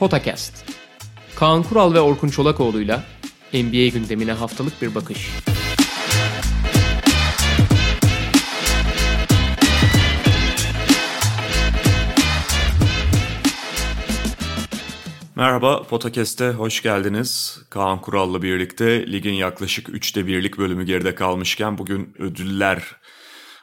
Potakast. Kaan Kural ve Orkun Çolakoğlu'yla NBA gündemine haftalık bir bakış. Merhaba, Potakest'e hoş geldiniz. Kaan Kural'la birlikte ligin yaklaşık 3'te 1'lik bölümü geride kalmışken bugün ödüller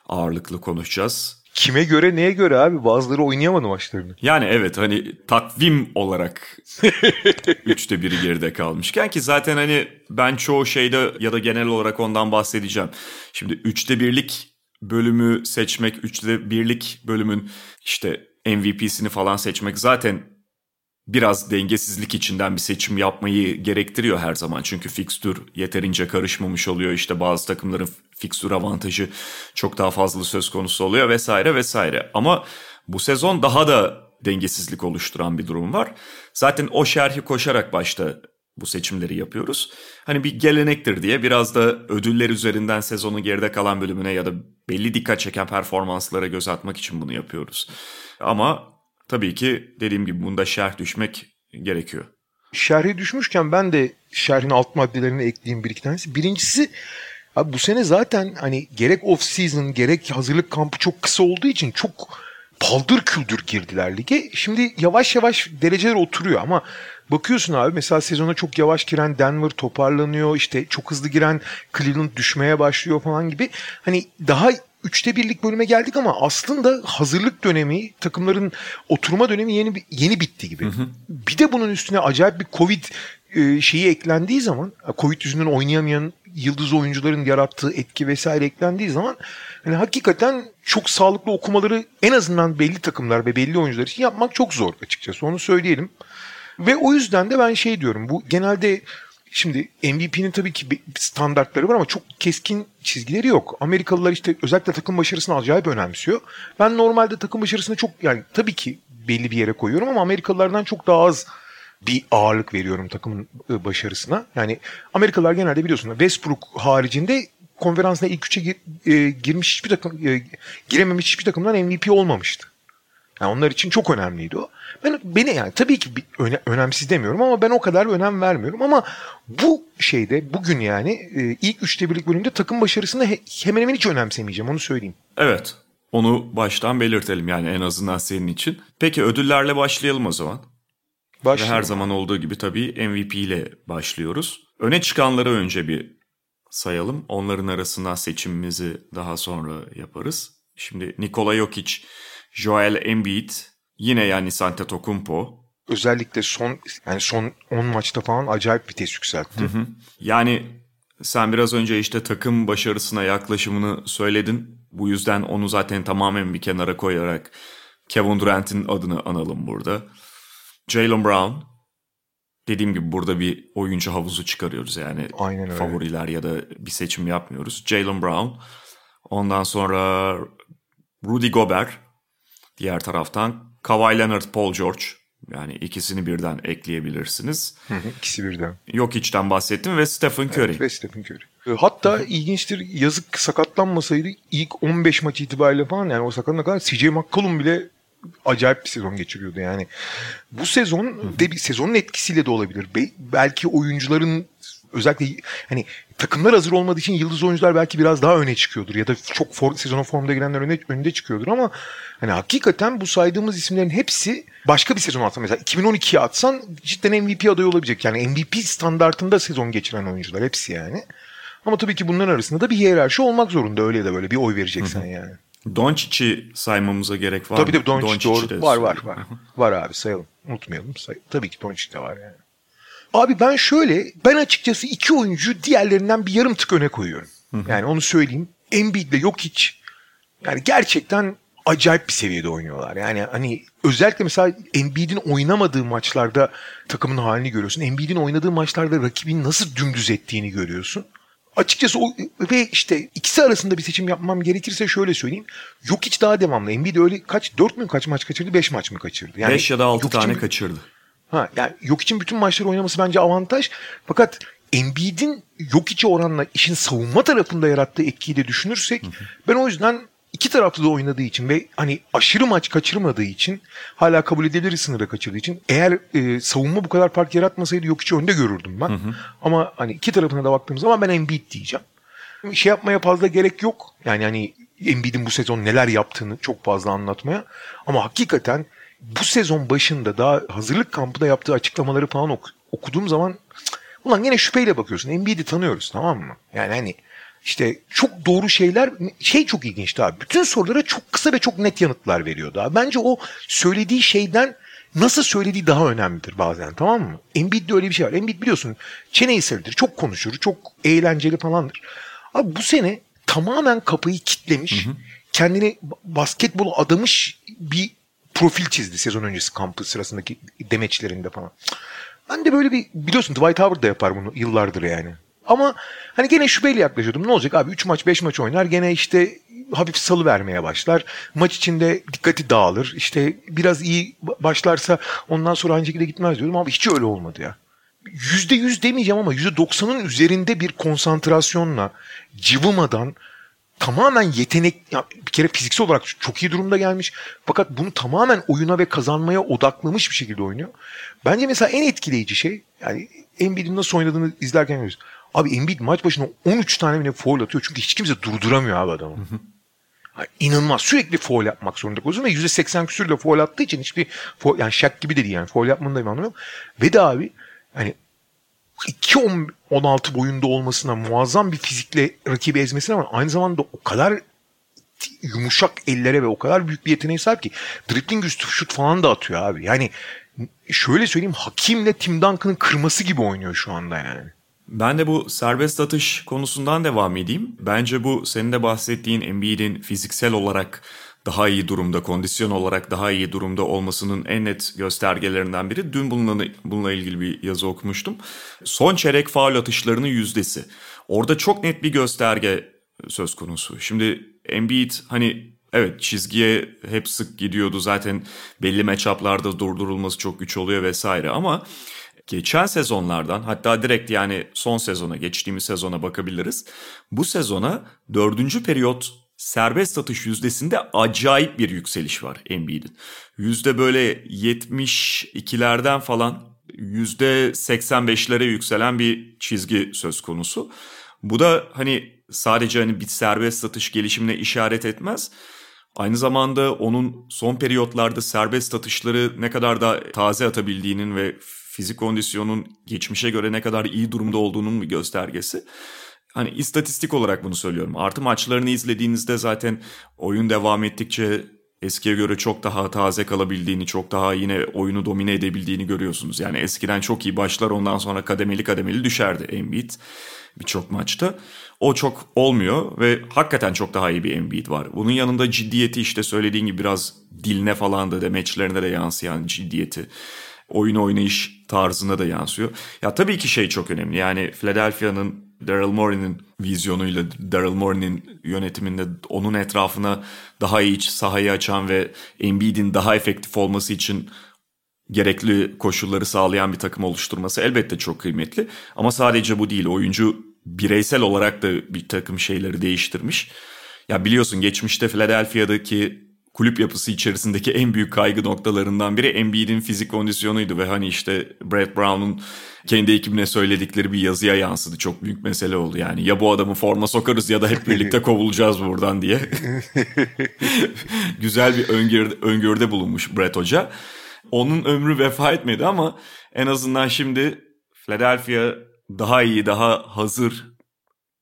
ağırlıklı konuşacağız. Kime göre neye göre abi? Bazıları oynayamadı maçlarını. Yani evet hani takvim olarak 3'te 1'i geride kalmışken ki zaten hani ben çoğu şeyde ya da genel olarak ondan bahsedeceğim. Şimdi 3'te 1'lik bölümü seçmek, 3'te 1'lik bölümün işte MVP'sini falan seçmek zaten biraz dengesizlik içinden bir seçim yapmayı gerektiriyor her zaman. Çünkü fikstür yeterince karışmamış oluyor. İşte bazı takımların fikstür avantajı çok daha fazla söz konusu oluyor vesaire vesaire. Ama bu sezon daha da dengesizlik oluşturan bir durum var. Zaten o şerhi koşarak başta bu seçimleri yapıyoruz. Hani bir gelenektir diye biraz da ödüller üzerinden sezonun geride kalan bölümüne ya da belli dikkat çeken performanslara göz atmak için bunu yapıyoruz. Ama tabii ki dediğim gibi bunda şerh düşmek gerekiyor. Şerhi düşmüşken ben de şerhin alt maddelerini ekleyeyim bir iki tanesi. Birincisi abi bu sene zaten hani gerek off season gerek hazırlık kampı çok kısa olduğu için çok paldır küldür girdiler lige. Şimdi yavaş yavaş dereceler oturuyor ama bakıyorsun abi mesela sezona çok yavaş giren Denver toparlanıyor. işte çok hızlı giren Cleveland düşmeye başlıyor falan gibi. Hani daha üçte birlik bölüme geldik ama aslında hazırlık dönemi, takımların oturma dönemi yeni yeni bitti gibi. Hı hı. Bir de bunun üstüne acayip bir Covid e, şeyi eklendiği zaman, Covid yüzünden oynayamayan yıldız oyuncuların yarattığı etki vesaire eklendiği zaman yani hakikaten çok sağlıklı okumaları en azından belli takımlar ve belli oyuncular için yapmak çok zor açıkçası. Onu söyleyelim. Ve o yüzden de ben şey diyorum. Bu genelde Şimdi MVP'nin tabii ki standartları var ama çok keskin çizgileri yok. Amerikalılar işte özellikle takım başarısını acayip önemsiyor. Ben normalde takım başarısını çok yani tabii ki belli bir yere koyuyorum ama Amerikalılardan çok daha az bir ağırlık veriyorum takımın ıı, başarısına. Yani Amerikalılar genelde biliyorsun Westbrook haricinde konferansına ilk üçe e, girmiş hiçbir takım e, girememiş hiçbir takımdan MVP olmamıştı. Yani onlar için çok önemliydi o. Ben beni yani tabii ki öne, önemsiz demiyorum ama ben o kadar önem vermiyorum ama bu şeyde bugün yani e, ilk üçte birlik bölümde takım başarısını he, hemen hemen hiç önemsemeyeceğim onu söyleyeyim. Evet. Onu baştan belirtelim yani en azından senin için. Peki ödüllerle başlayalım o zaman. Başlayalım. Ve her zaman olduğu gibi tabii MVP ile başlıyoruz. Öne çıkanları önce bir sayalım. Onların arasından seçimimizi daha sonra yaparız. Şimdi Nikola Jokic Joel Embiid, yine yani Antetokounmpo. Özellikle son yani son 10 maçta falan acayip vites yükseltti. Hı hı. Yani sen biraz önce işte takım başarısına yaklaşımını söyledin. Bu yüzden onu zaten tamamen bir kenara koyarak Kevin Durant'in adını analım burada. Jalen Brown. Dediğim gibi burada bir oyuncu havuzu çıkarıyoruz yani. Aynen öyle. Favoriler ya da bir seçim yapmıyoruz. Jalen Brown. Ondan sonra Rudy Gobert. Diğer taraftan Kawhi Leonard, Paul George. Yani ikisini birden ekleyebilirsiniz. İkisi birden. Yok içten bahsettim ve Stephen Curry. Evet, ve Stephen Curry. E, hatta ilginçtir yazık sakatlanmasaydı ilk 15 maç itibariyle falan yani o sakatına kadar CJ McCollum bile acayip bir sezon geçiriyordu yani. Bu sezon de bir sezonun etkisiyle de olabilir. belki oyuncuların özellikle hani takımlar hazır olmadığı için yıldız oyuncular belki biraz daha öne çıkıyordur ya da çok for, sezona formda girenler öne, önde çıkıyordur ama hani hakikaten bu saydığımız isimlerin hepsi başka bir sezon atsan mesela 2012'ye atsan cidden MVP adayı olabilecek. Yani MVP standartında sezon geçiren oyuncular hepsi yani. Ama tabii ki bunların arasında da bir hiyerarşi olmak zorunda öyle de böyle bir oy vereceksen Hı-hı. yani. Doncic'i saymamıza gerek var tabii, mı? Tabii Doncic, Doncic doğru. Var var var. var abi sayalım. Unutmayalım. Say tabii ki Doncic de var yani. Abi ben şöyle, ben açıkçası iki oyuncu diğerlerinden bir yarım tık öne koyuyorum. Hı hı. Yani onu söyleyeyim. Embiid ile Jokic yani gerçekten acayip bir seviyede oynuyorlar. Yani hani özellikle mesela Embiid'in oynamadığı maçlarda takımın halini görüyorsun. Embiid'in oynadığı maçlarda rakibin nasıl dümdüz ettiğini görüyorsun. Açıkçası o ve işte ikisi arasında bir seçim yapmam gerekirse şöyle söyleyeyim. Yok hiç daha devamlı. Embiid öyle kaç 4 mü kaç maç kaçırdı? 5 maç mı kaçırdı? Yani 5 ya da 6 tane için, kaçırdı. Ha, yani yok için bütün maçları oynaması bence avantaj. Fakat Embiid'in yok içi oranla işin savunma tarafında yarattığı etkiyi de düşünürsek hı hı. ben o yüzden iki tarafta da oynadığı için ve hani aşırı maç kaçırmadığı için hala kabul edilir sınırda kaçırdığı için eğer e, savunma bu kadar fark yaratmasaydı yok hiç önde görürdüm ben. Hı hı. Ama hani iki tarafına da baktığım zaman ben Embiid diyeceğim. Şey yapmaya fazla gerek yok. Yani hani Embiid'in bu sezon neler yaptığını çok fazla anlatmaya. Ama hakikaten bu sezon başında daha hazırlık kampında yaptığı açıklamaları falan ok- okuduğum zaman ulan yine şüpheyle bakıyorsun. Embiid'i tanıyoruz tamam mı? Yani hani işte çok doğru şeyler şey çok ilginç daha. Bütün sorulara çok kısa ve çok net yanıtlar veriyor daha. Bence o söylediği şeyden nasıl söylediği daha önemlidir bazen tamam mı? Embiid'de öyle bir şey var. Embiid biliyorsun çeneyi sevilir, çok konuşur, çok eğlenceli falandır. Abi bu sene tamamen kapıyı kitlemiş, hı hı. kendini basketbol adamış bir profil çizdi sezon öncesi kampı sırasındaki demeçlerinde falan. Ben de böyle bir biliyorsun Dwight Howard da yapar bunu yıllardır yani. Ama hani gene şüpheyle yaklaşıyordum. Ne olacak abi 3 maç 5 maç oynar gene işte hafif salı vermeye başlar. Maç içinde dikkati dağılır. İşte biraz iyi başlarsa ondan sonra aynı şekilde gitmez diyordum ama hiç öyle olmadı ya. Yüzde yüz demeyeceğim ama yüzde doksanın üzerinde bir konsantrasyonla cıvımadan tamamen yetenek ya bir kere fiziksel olarak çok iyi durumda gelmiş. Fakat bunu tamamen oyuna ve kazanmaya odaklamış bir şekilde oynuyor. Bence mesela en etkileyici şey yani Embiid'in nasıl oynadığını izlerken görüyoruz. Abi Embiid maç başına 13 tane bile foul atıyor. Çünkü hiç kimse durduramıyor abi adamı. Yani inanılmaz. Sürekli foul yapmak zorunda kalıyorsun ve %80 küsürle foul attığı için hiçbir foul, yani şak gibi de değil yani. Foul yapmanın da bir anlamı yok. Ve de abi hani 2-16 boyunda olmasına muazzam bir fizikle rakibi ezmesine ama aynı zamanda o kadar yumuşak ellere ve o kadar büyük bir yeteneğe sahip ki dribbling üstü şut falan da atıyor abi. Yani şöyle söyleyeyim Hakim'le Tim Duncan'ın kırması gibi oynuyor şu anda yani. Ben de bu serbest atış konusundan devam edeyim. Bence bu senin de bahsettiğin Embiid'in fiziksel olarak daha iyi durumda, kondisyon olarak daha iyi durumda olmasının en net göstergelerinden biri. Dün bununla, bununla ilgili bir yazı okumuştum. Son çeyrek faul atışlarının yüzdesi. Orada çok net bir gösterge söz konusu. Şimdi Embiid hani evet çizgiye hep sık gidiyordu. Zaten belli matchuplarda durdurulması çok güç oluyor vesaire ama geçen sezonlardan hatta direkt yani son sezona geçtiğimiz sezona bakabiliriz. Bu sezona dördüncü periyot serbest atış yüzdesinde acayip bir yükseliş var Embiid'in. Yüzde böyle 72'lerden falan yüzde 85'lere yükselen bir çizgi söz konusu. Bu da hani sadece hani bir serbest atış gelişimine işaret etmez. Aynı zamanda onun son periyotlarda serbest atışları ne kadar da taze atabildiğinin ve fizik kondisyonun geçmişe göre ne kadar iyi durumda olduğunun bir göstergesi. Hani istatistik olarak bunu söylüyorum. Artı maçlarını izlediğinizde zaten oyun devam ettikçe eskiye göre çok daha taze kalabildiğini, çok daha yine oyunu domine edebildiğini görüyorsunuz. Yani eskiden çok iyi başlar ondan sonra kademeli kademeli düşerdi Embiid birçok maçta. O çok olmuyor ve hakikaten çok daha iyi bir Embiid var. Bunun yanında ciddiyeti işte söylediğin gibi biraz diline falan da demeçlerine de yansıyan ciddiyeti oyun oynayış tarzına da yansıyor. Ya tabii ki şey çok önemli. Yani Philadelphia'nın Daryl Morey'nin vizyonuyla Daryl Morey'nin yönetiminde onun etrafına daha iyi sahayı açan ve Embiid'in daha efektif olması için gerekli koşulları sağlayan bir takım oluşturması elbette çok kıymetli. Ama sadece bu değil. Oyuncu bireysel olarak da bir takım şeyleri değiştirmiş. Ya biliyorsun geçmişte Philadelphia'daki kulüp yapısı içerisindeki en büyük kaygı noktalarından biri Embiid'in fizik kondisyonuydu ve hani işte Brett Brown'un kendi ekibine söyledikleri bir yazıya yansıdı. Çok büyük mesele oldu yani. Ya bu adamı forma sokarız ya da hep birlikte kovulacağız buradan diye. Güzel bir öngörde, öngörde bulunmuş Brett Hoca. Onun ömrü vefa etmedi ama en azından şimdi Philadelphia daha iyi, daha hazır,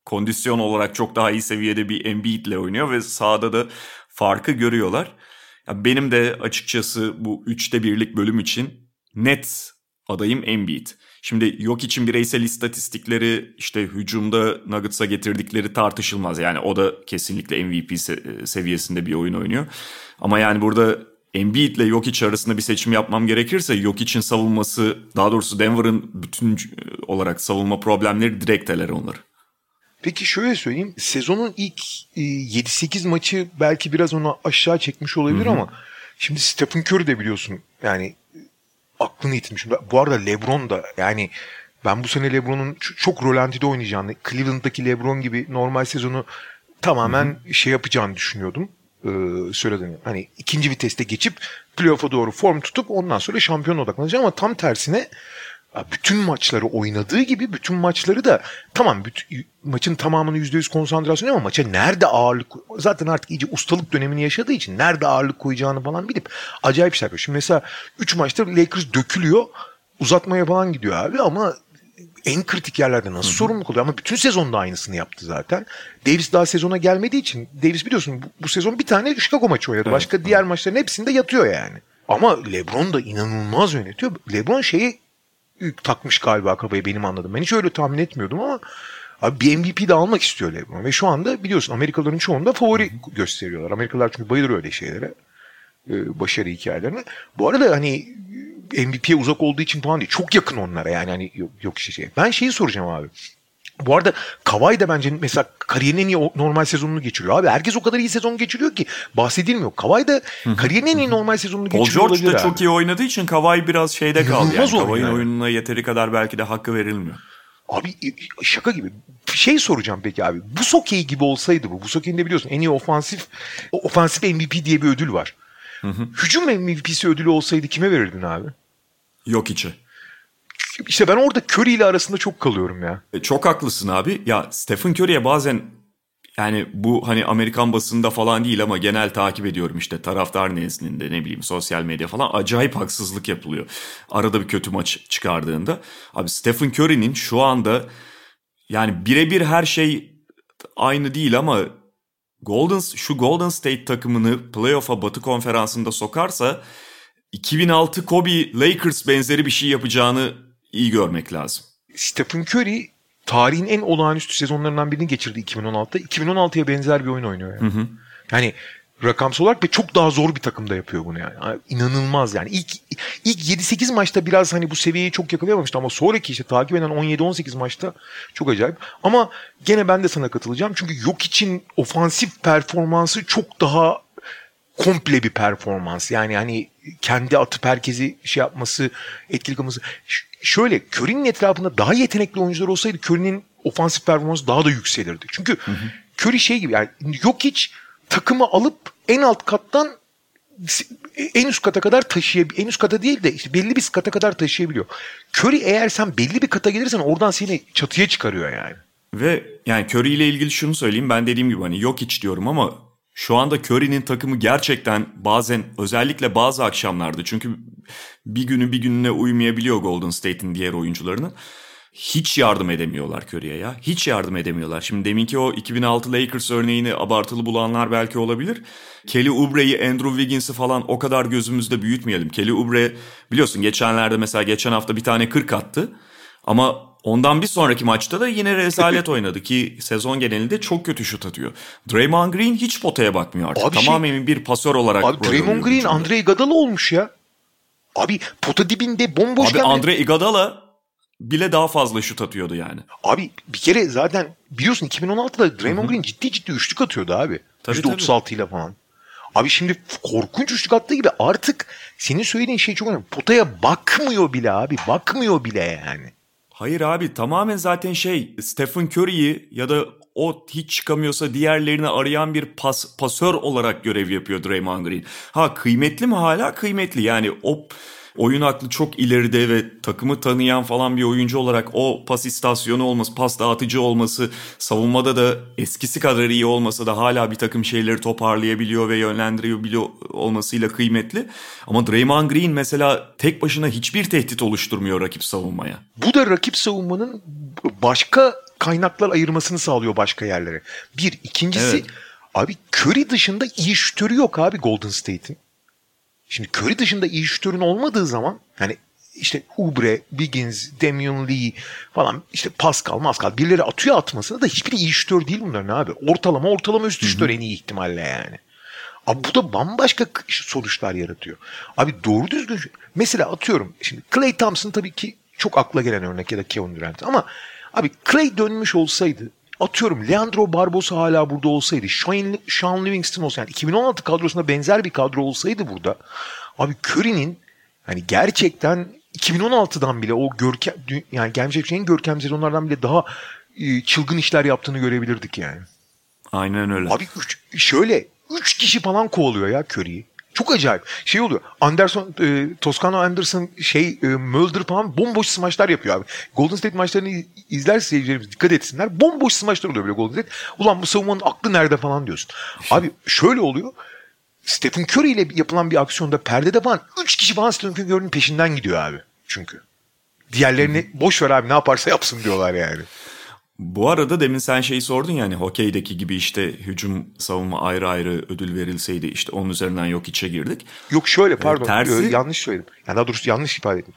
kondisyon olarak çok daha iyi seviyede bir Embiid ile oynuyor ve sahada da farkı görüyorlar. Ya benim de açıkçası bu üçte birlik bölüm için net adayım Embiid. Şimdi yok için bireysel istatistikleri işte hücumda Nuggets'a getirdikleri tartışılmaz. Yani o da kesinlikle MVP seviyesinde bir oyun oynuyor. Ama yani burada Embiid ile Jokic arasında bir seçim yapmam gerekirse Jokic'in savunması daha doğrusu Denver'ın bütün olarak savunma problemleri direkt eler onları. Peki şöyle söyleyeyim. Sezonun ilk 7-8 e, maçı belki biraz onu aşağı çekmiş olabilir Hı-hı. ama şimdi Stephen Curry de biliyorsun yani aklını yitirmiş. Bu arada LeBron da yani ben bu sene LeBron'un çok rolantide oynayacağını, Cleveland'daki LeBron gibi normal sezonu tamamen Hı-hı. şey yapacağını düşünüyordum. e, söylediğini. Hani ikinci viteste geçip playoff'a doğru form tutup ondan sonra şampiyon odaklanacak ama tam tersine bütün maçları oynadığı gibi bütün maçları da tamam bütün, maçın tamamını %100 konsantrasyon ama maça nerede ağırlık zaten artık iyice ustalık dönemini yaşadığı için nerede ağırlık koyacağını falan bilip acayip şeyler yapıyor. Şimdi mesela 3 maçta Lakers dökülüyor uzatmaya falan gidiyor abi ama en kritik yerlerde nasıl Hı-hı. sorumluluk oluyor ama bütün sezonda aynısını yaptı zaten. Davis daha sezona gelmediği için Davis biliyorsun bu, bu sezon bir tane Chicago maçı oynadı. Evet. Başka diğer maçların hepsinde yatıyor yani. Ama LeBron da inanılmaz yönetiyor. LeBron şeyi takmış galiba kafaya benim anladım. Ben hiç öyle tahmin etmiyordum ama abi bir MVP de almak istiyor LeBron. Ve şu anda biliyorsun Amerikalıların çoğunda favori gösteriyorlar. Amerikalılar çünkü bayılır öyle şeylere. E, başarı hikayelerine. Bu arada hani MVP'ye uzak olduğu için falan değil. Çok yakın onlara yani hani yok, yok işte şey. Ben şeyi soracağım abi. Bu arada Kavay da bence mesela kariyerinin en iyi normal sezonunu geçiriyor. Abi herkes o kadar iyi sezon geçiriyor ki bahsedilmiyor. Kavay da kariyerinin en iyi normal sezonunu Paul geçiriyor George da çok iyi oynadığı için Kavay biraz şeyde kaldı. Yani. Kavay'ın yani. oyununa yeteri kadar belki de hakkı verilmiyor. Abi şaka gibi. Şey soracağım peki abi. Bu Sokey gibi olsaydı bu. Bu Sokey'in de biliyorsun en iyi ofansif ofansif MVP diye bir ödül var. Hücum MVP'si ödülü olsaydı kime verirdin abi? Yok içi. İşte ben orada Curry ile arasında çok kalıyorum ya. E, çok haklısın abi. Ya Stephen Curry'e bazen yani bu hani Amerikan basında falan değil ama genel takip ediyorum işte taraftar nezdinde ne bileyim sosyal medya falan acayip haksızlık yapılıyor. Arada bir kötü maç çıkardığında. Abi Stephen Curry'nin şu anda yani birebir her şey aynı değil ama Golden şu Golden State takımını playoff'a Batı konferansında sokarsa 2006 Kobe Lakers benzeri bir şey yapacağını iyi görmek lazım. Stephen Curry tarihin en olağanüstü sezonlarından birini geçirdi 2016'da. 2016'ya benzer bir oyun oynuyor yani. Hı hı. Yani rakamsal olarak ve çok daha zor bir takımda yapıyor bunu yani. inanılmaz yani. İlk ilk 7-8 maçta biraz hani bu seviyeyi çok yakalayamamıştı ama sonraki işte takip eden 17-18 maçta çok acayip. Ama gene ben de sana katılacağım. Çünkü yok için ofansif performansı çok daha komple bir performans. Yani hani kendi atıp herkesi şey yapması, etkili kılması. Ş- şöyle Curry'nin etrafında daha yetenekli oyuncular olsaydı Curry'nin ofansif performansı daha da yükselirdi. Çünkü hı hı. Curry şey gibi yani yok hiç takımı alıp en alt kattan en üst kata kadar taşıyabiliyor. En üst kata değil de işte belli bir kata kadar taşıyabiliyor. Curry eğer sen belli bir kata gelirsen oradan seni çatıya çıkarıyor yani. Ve yani Curry ile ilgili şunu söyleyeyim. Ben dediğim gibi hani yok hiç diyorum ama şu anda Curry'nin takımı gerçekten bazen özellikle bazı akşamlarda çünkü bir günü bir gününe uymayabiliyor Golden State'in diğer oyuncularının. Hiç yardım edemiyorlar Curry'e ya. Hiç yardım edemiyorlar. Şimdi deminki o 2006 Lakers örneğini abartılı bulanlar belki olabilir. Kelly Oubre'yi, Andrew Wiggins'i falan o kadar gözümüzde büyütmeyelim. Kelly Oubre biliyorsun geçenlerde mesela geçen hafta bir tane 40 attı. Ama Ondan bir sonraki maçta da yine rezalet oynadı ki sezon genelinde çok kötü şut atıyor. Draymond Green hiç potaya bakmıyor artık. Abi Tamamen şey, bir pasör olarak. Abi Draymond Green. Andre Iguodala olmuş ya. Abi pota dibinde bomboş Abi Andre Iguodala bile daha fazla şut atıyordu yani. Abi bir kere zaten biliyorsun 2016'da Draymond Green ciddi ciddi üçlük atıyordu abi. Tabii, %36 ile falan. Abi şimdi korkunç üçlük attığı gibi artık senin söylediğin şey çok önemli. Potaya bakmıyor bile abi. Bakmıyor bile yani. Hayır abi tamamen zaten şey Stephen Curry'i ya da o hiç çıkamıyorsa diğerlerini arayan bir pas, pasör olarak görev yapıyor Draymond Green. Ha kıymetli mi hala kıymetli yani o oyun aklı çok ileride ve takımı tanıyan falan bir oyuncu olarak o pas istasyonu olması, pas dağıtıcı olması, savunmada da eskisi kadar iyi olmasa da hala bir takım şeyleri toparlayabiliyor ve yönlendirebiliyor olmasıyla kıymetli. Ama Draymond Green mesela tek başına hiçbir tehdit oluşturmuyor rakip savunmaya. Bu da rakip savunmanın başka kaynaklar ayırmasını sağlıyor başka yerlere. Bir. ikincisi evet. abi Curry dışında iyi şütörü yok abi Golden State'in. Şimdi Curry dışında iyi şütörün olmadığı zaman hani işte Ubre, Wiggins, Damian Lee falan işte Pascal, Mascal birileri atıyor atmasına da hiçbiri iyi şütör değil bunların abi. Ortalama ortalama üstü şütör en iyi ihtimalle yani. Abi bu da bambaşka sonuçlar yaratıyor. Abi doğru düzgün mesela atıyorum şimdi Clay Thompson tabii ki çok akla gelen örnek ya da Kevin Durant ama abi Clay dönmüş olsaydı atıyorum Leandro Barbosa hala burada olsaydı, Sean, Sean Livingston olsaydı, yani 2016 kadrosuna benzer bir kadro olsaydı burada, abi Curry'nin hani gerçekten 2016'dan bile o görkem yani gelmiş en görkem sezonlardan bile daha e, çılgın işler yaptığını görebilirdik yani. Aynen öyle. Abi şöyle 3 kişi falan kovalıyor ya Curry'i. Çok acayip. Şey oluyor. Anderson, e, Toscano Anderson, şey e, Mulder falan bomboş smaçlar yapıyor abi. Golden State maçlarını izler seyircilerimiz dikkat etsinler. Bomboş smaçlar oluyor böyle Golden State. Ulan bu savunmanın aklı nerede falan diyorsun. Abi şöyle oluyor. Stephen Curry ile yapılan bir aksiyonda perdede falan 3 kişi falan Stephen Curry'nin peşinden gidiyor abi. Çünkü. Diğerlerini boş ver abi ne yaparsa yapsın diyorlar yani. Bu arada demin sen şeyi sordun yani hokeydeki gibi işte hücum savunma ayrı ayrı ödül verilseydi işte onun üzerinden yok içe girdik. Yok şöyle pardon tersi- e, yanlış söyledim. Yani daha doğrusu yanlış ifade ettim.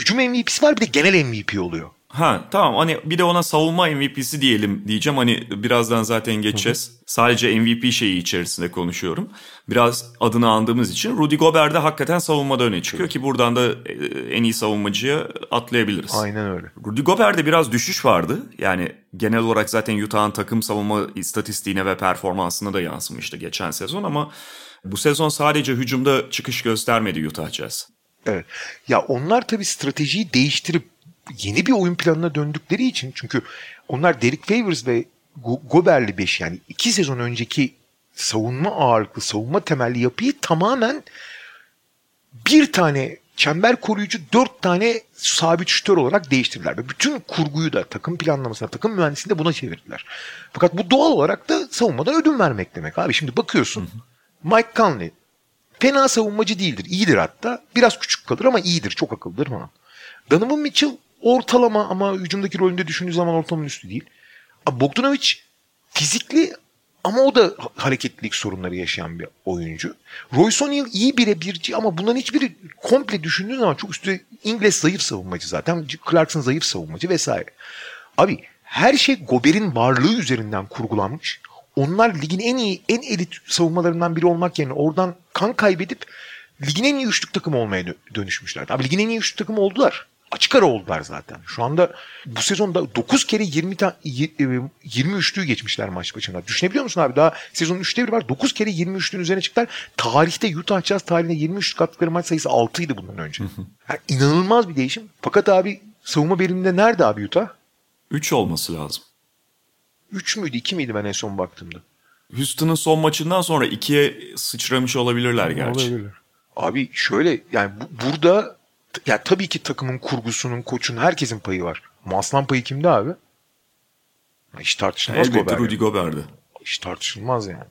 Hücum MVP'si var bir de genel MVP oluyor. Ha tamam hani bir de ona savunma MVP'si diyelim diyeceğim. Hani birazdan zaten geçeceğiz. Sadece MVP şeyi içerisinde konuşuyorum. Biraz adını andığımız için Rudy Gobert de hakikaten savunmada öne çıkıyor ki buradan da e, en iyi savunmacıya atlayabiliriz. Aynen öyle. Rudy Gobert'de biraz düşüş vardı. Yani genel olarak zaten Utah'ın takım savunma istatistiğine ve performansına da yansımıştı geçen sezon ama bu sezon sadece hücumda çıkış göstermedi Utah Jazz. Evet. Ya onlar tabii stratejiyi değiştirip yeni bir oyun planına döndükleri için çünkü onlar Derek Favors ve Go- Gobert'li 5 yani iki sezon önceki savunma ağırlıklı, savunma temelli yapıyı tamamen bir tane çember koruyucu dört tane sabit şütör olarak değiştirdiler. Ve bütün kurguyu da takım planlamasına, takım mühendisliğini de buna çevirdiler. Fakat bu doğal olarak da savunmadan ödün vermek demek abi. Şimdi bakıyorsun Mike Conley fena savunmacı değildir. iyidir hatta. Biraz küçük kalır ama iyidir. Çok akıllıdır falan. Donovan Mitchell ortalama ama hücumdaki rolünde düşündüğü zaman ortalamanın üstü değil. Bogdanovic fizikli ama o da ha- hareketlilik sorunları yaşayan bir oyuncu. Royce O'Neal iyi birebirci ama bunların hiçbiri komple düşündüğün zaman çok üstü İngiliz zayıf savunmacı zaten. Clarkson zayıf savunmacı vesaire. Abi her şey Gober'in varlığı üzerinden kurgulanmış. Onlar ligin en iyi, en elit savunmalarından biri olmak yerine oradan kan kaybedip ligin en iyi üçlük takımı olmaya dö- dönüşmüşler. Abi ligin en iyi üçlük takımı oldular. Açık ara oldular zaten. Şu anda bu sezonda 9 kere 20 ta, y- e, 23'lüğü geçmişler maç başına. Düşünebiliyor musun abi? Daha sezonun 3'te biri var. 9 kere 23'lüğün üzerine çıktılar. Tarihte Utah Jazz tarihinde 23 attıkları maç sayısı 6 idi bundan önce. Yani inanılmaz bir değişim. Fakat abi savunma veriminde nerede abi Utah? 3 olması lazım. 3 müydü 2 miydi ben en son baktığımda? Houston'ın son maçından sonra ikiye sıçramış olabilirler gerçi. Olabilir. Abi şöyle yani bu- burada ya tabii ki takımın kurgusunun, koçun herkesin payı var. Ama aslan payı kimde abi? Hiç tartışılmaz Elbette Gobert Rudy yani. Gobert'de. Hiç tartışılmaz yani.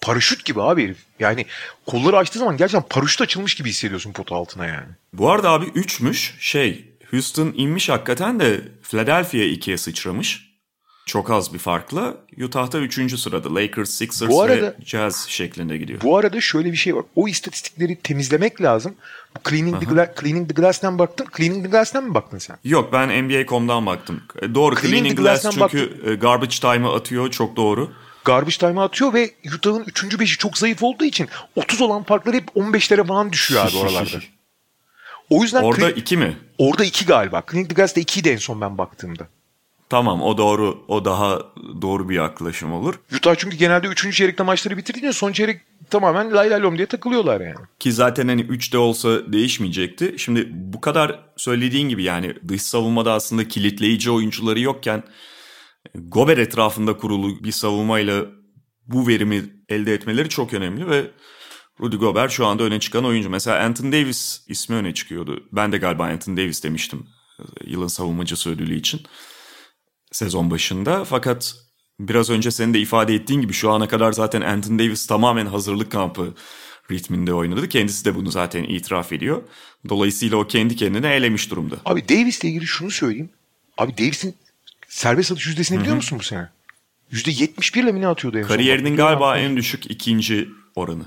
Paraşüt gibi abi herif. Yani kolları açtığı zaman gerçekten paraşüt açılmış gibi hissediyorsun potu altına yani. Bu arada abi 3'müş. Şey Houston inmiş hakikaten de Philadelphia 2'ye sıçramış. Çok az bir farkla. Utah'ta 3. sırada. Lakers, Sixers Bu ve arada- Jazz şeklinde gidiyor. Bu arada şöyle bir şey var. O istatistikleri temizlemek lazım. Bu Cleaning, the, Gla- Cleaning the Glass'ten baktın. Cleaning the Glass'ten mi baktın sen? Yok ben NBA.com'dan baktım. E, Doğru Cleaning Cleaning the Glass Glass'tan çünkü e, garbage time'ı atıyor çok doğru. Garbage time'a atıyor ve Utah'ın 3. 5'i çok zayıf olduğu için 30 olan farklar hep 15'lere falan düşüyor abi oralarda. O yüzden Orada Cle- 2 mi? orada 2 galiba. Cleaning the Glass'ta 2'ydi en son ben baktığımda. Tamam o doğru. O daha doğru bir yaklaşım olur. Utah çünkü genelde 3. çeyrekte maçları bitirdiğinde son çeyrek tamamen lay lay lom diye takılıyorlar yani. Ki zaten hani 3'te olsa değişmeyecekti. Şimdi bu kadar söylediğin gibi yani dış savunmada aslında kilitleyici oyuncuları yokken Gober etrafında kurulu bir savunmayla bu verimi elde etmeleri çok önemli ve Rudy Gobert şu anda öne çıkan oyuncu. Mesela Anthony Davis ismi öne çıkıyordu. Ben de galiba Anthony Davis demiştim e, yılın savunmacısı ödülü için sezon başında. Fakat biraz önce senin de ifade ettiğin gibi şu ana kadar zaten Anthony Davis tamamen hazırlık kampı ritminde oynadı. Kendisi de bunu zaten itiraf ediyor. Dolayısıyla o kendi kendine elemiş durumda. Abi Davis'le ilgili şunu söyleyeyim. Abi Davis'in serbest atış yüzdesini biliyor musun bu sene? %71 ile mi ne atıyordu en? Kariyerinin galiba en düşük ikinci oranı.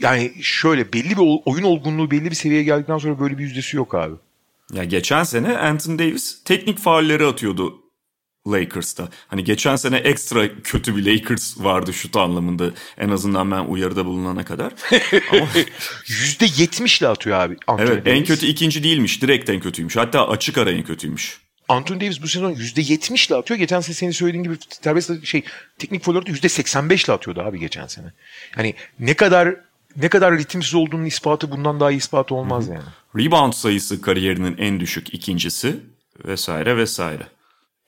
Yani şöyle belli bir oyun olgunluğu belli bir seviyeye geldikten sonra böyle bir yüzdesi yok abi. Ya geçen sene Anthony Davis teknik faulleri atıyordu Lakers'ta. Hani geçen sene ekstra kötü bir Lakers vardı şut anlamında. En azından ben uyarıda bulunana kadar. Ama %70 ile atıyor abi Anthony evet en Davis. kötü ikinci değilmiş. Direkt en kötüymüş. Hatta açık ara en kötüymüş. Anthony Davis bu sezon %70 ile atıyor. Geçen sene senin söylediğin gibi serbest şey teknik foul'larda %85 ile atıyordu abi geçen sene. Hani ne kadar ne kadar ritimsiz olduğunun ispatı bundan daha iyi ispatı olmaz yani. Rebound sayısı kariyerinin en düşük ikincisi vesaire vesaire.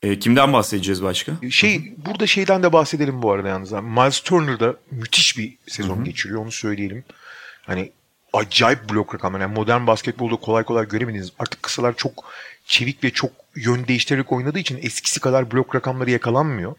E, kimden bahsedeceğiz başka? Şey burada şeyden de bahsedelim bu arada yalnız. Miles Turner da müthiş bir sezon Hı-hı. geçiriyor onu söyleyelim. Hani acayip blok rakamları. Yani modern basketbolda kolay kolay göremediniz. Artık kısalar çok çevik ve çok yön değiştirerek oynadığı için eskisi kadar blok rakamları yakalanmıyor.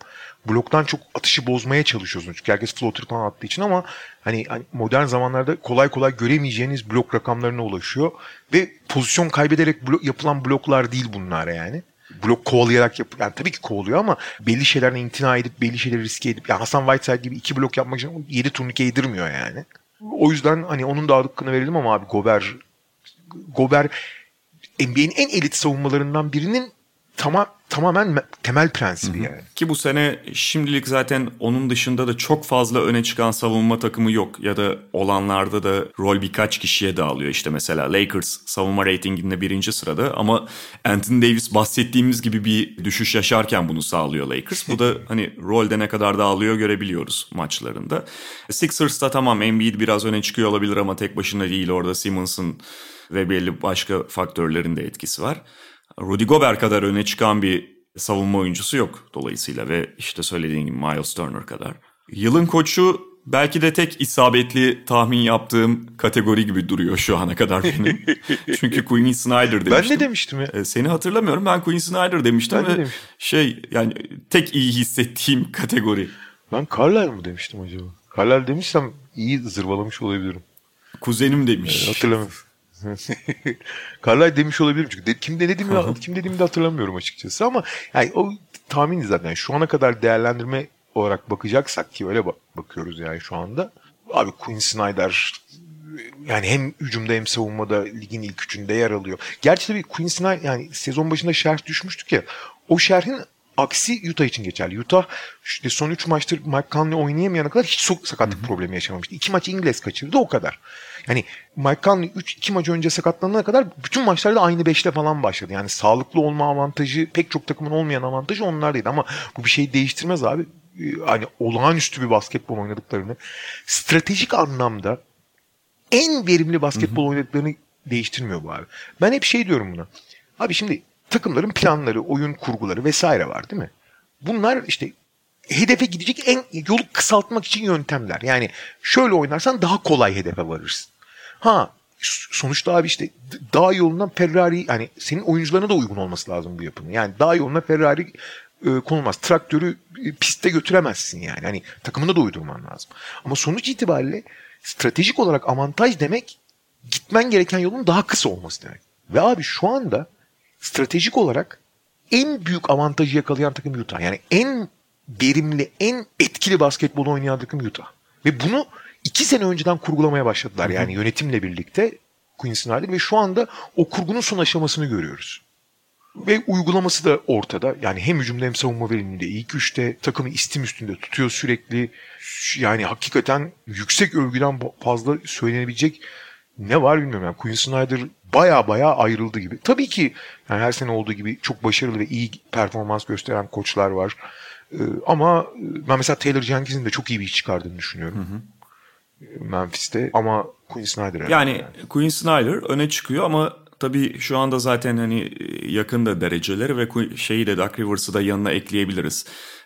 Bloktan çok atışı bozmaya çalışıyorsunuz. Çünkü herkes floater falan attığı için ama hani, hani modern zamanlarda kolay kolay göremeyeceğiniz blok rakamlarına ulaşıyor. Ve pozisyon kaybederek blok, yapılan bloklar değil bunlar yani blok kovalayarak yap yani tabii ki kovalıyor ama belli şeylerden imtina edip belli şeyleri riske edip yani Hasan Whiteside gibi iki blok yapmak için 7 turnike yedirmiyor yani. O yüzden hani onun da hakkını verelim ama abi Gober Gober NBA'nin en elit savunmalarından birinin tamam tamamen temel prensibi Hı-hı. yani. Ki bu sene şimdilik zaten onun dışında da çok fazla öne çıkan savunma takımı yok. Ya da olanlarda da rol birkaç kişiye dağılıyor. İşte mesela Lakers savunma reytinginde birinci sırada ama Anthony Davis bahsettiğimiz gibi bir düşüş yaşarken bunu sağlıyor Lakers. Bu da hani rolde ne kadar dağılıyor görebiliyoruz maçlarında. Sixers'ta tamam Embiid biraz öne çıkıyor olabilir ama tek başına değil. Orada Simmons'ın ve belli başka faktörlerin de etkisi var. Rudy Gobert kadar öne çıkan bir savunma oyuncusu yok dolayısıyla ve işte söylediğim gibi Miles Turner kadar. Yılın koçu belki de tek isabetli tahmin yaptığım kategori gibi duruyor şu ana kadar benim. Çünkü Quinn Snyder demiştim. Ben ne demiştim ya? Ee, seni hatırlamıyorum. Ben Quinn Snyder demiştim ben ve demiştim. şey yani tek iyi hissettiğim kategori. Ben Carlisle mı demiştim acaba? Carlisle demişsem iyi zırvalamış olabilirim. Kuzenim demiş. Ee, hatırlamıyorum. Carlyle demiş olabilirim çünkü de, kim denedim ya kim dediğimi de hatırlamıyorum açıkçası ama yani o tahmin zaten şu ana kadar değerlendirme olarak bakacaksak ki öyle bak- bakıyoruz yani şu anda. Abi Quinn Snyder yani hem hücumda hem savunmada ligin ilk üçünde yer alıyor. Gerçi tabii Quinn Snyder yani sezon başında şerh düşmüştük ya. O şerhin aksi Utah için geçerli. Utah işte son 3 maçtır Mike Conley oynayamayana kadar hiç sakatlık problemi yaşamamıştı. 2 maç İngiliz kaçırdı o kadar. Yani Mike Conley 3 2 maç önce sakatlanana kadar bütün maçlarda aynı 5'te falan başladı. Yani sağlıklı olma avantajı pek çok takımın olmayan avantajı onlardaydı ama bu bir şey değiştirmez abi. Hani olağanüstü bir basketbol oynadıklarını stratejik anlamda en verimli basketbol hı hı. oynadıklarını değiştirmiyor bu abi. Ben hep şey diyorum buna. Abi şimdi takımların planları, oyun kurguları vesaire var değil mi? Bunlar işte hedefe gidecek en yolu kısaltmak için yöntemler. Yani şöyle oynarsan daha kolay hedefe varırsın. Ha sonuçta abi işte daha yolundan Ferrari yani senin oyuncularına da uygun olması lazım bu yapının. Yani daha yoluna Ferrari e, konulmaz. Traktörü e, piste götüremezsin yani. Hani takımına da uydurman lazım. Ama sonuç itibariyle stratejik olarak avantaj demek gitmen gereken yolun daha kısa olması demek. Ve abi şu anda stratejik olarak en büyük avantajı yakalayan takım Utah. Yani en verimli, en etkili basketbol oynayan takım Utah. Ve bunu iki sene önceden kurgulamaya başladılar. Yani yönetimle birlikte Queens'in hali ve şu anda o kurgunun son aşamasını görüyoruz. Ve uygulaması da ortada. Yani hem hücumda hem savunma verimliliğinde ilk üçte takımı istim üstünde tutuyor sürekli. Yani hakikaten yüksek övgüden fazla söylenebilecek ne var bilmiyorum. Yani Quinn Snyder baya baya ayrıldı gibi. Tabii ki yani her sene olduğu gibi çok başarılı ve iyi performans gösteren koçlar var. Ee, ama ben mesela Taylor Jenkins'in de çok iyi bir iş çıkardığını düşünüyorum. Hı hı. Memphis'te ama Quinn Snyder. Yani, yani Quinn Snyder öne çıkıyor ama tabii şu anda zaten hani yakında dereceleri ve şeyi de Duck Rivers'ı da yanına ekleyebiliriz.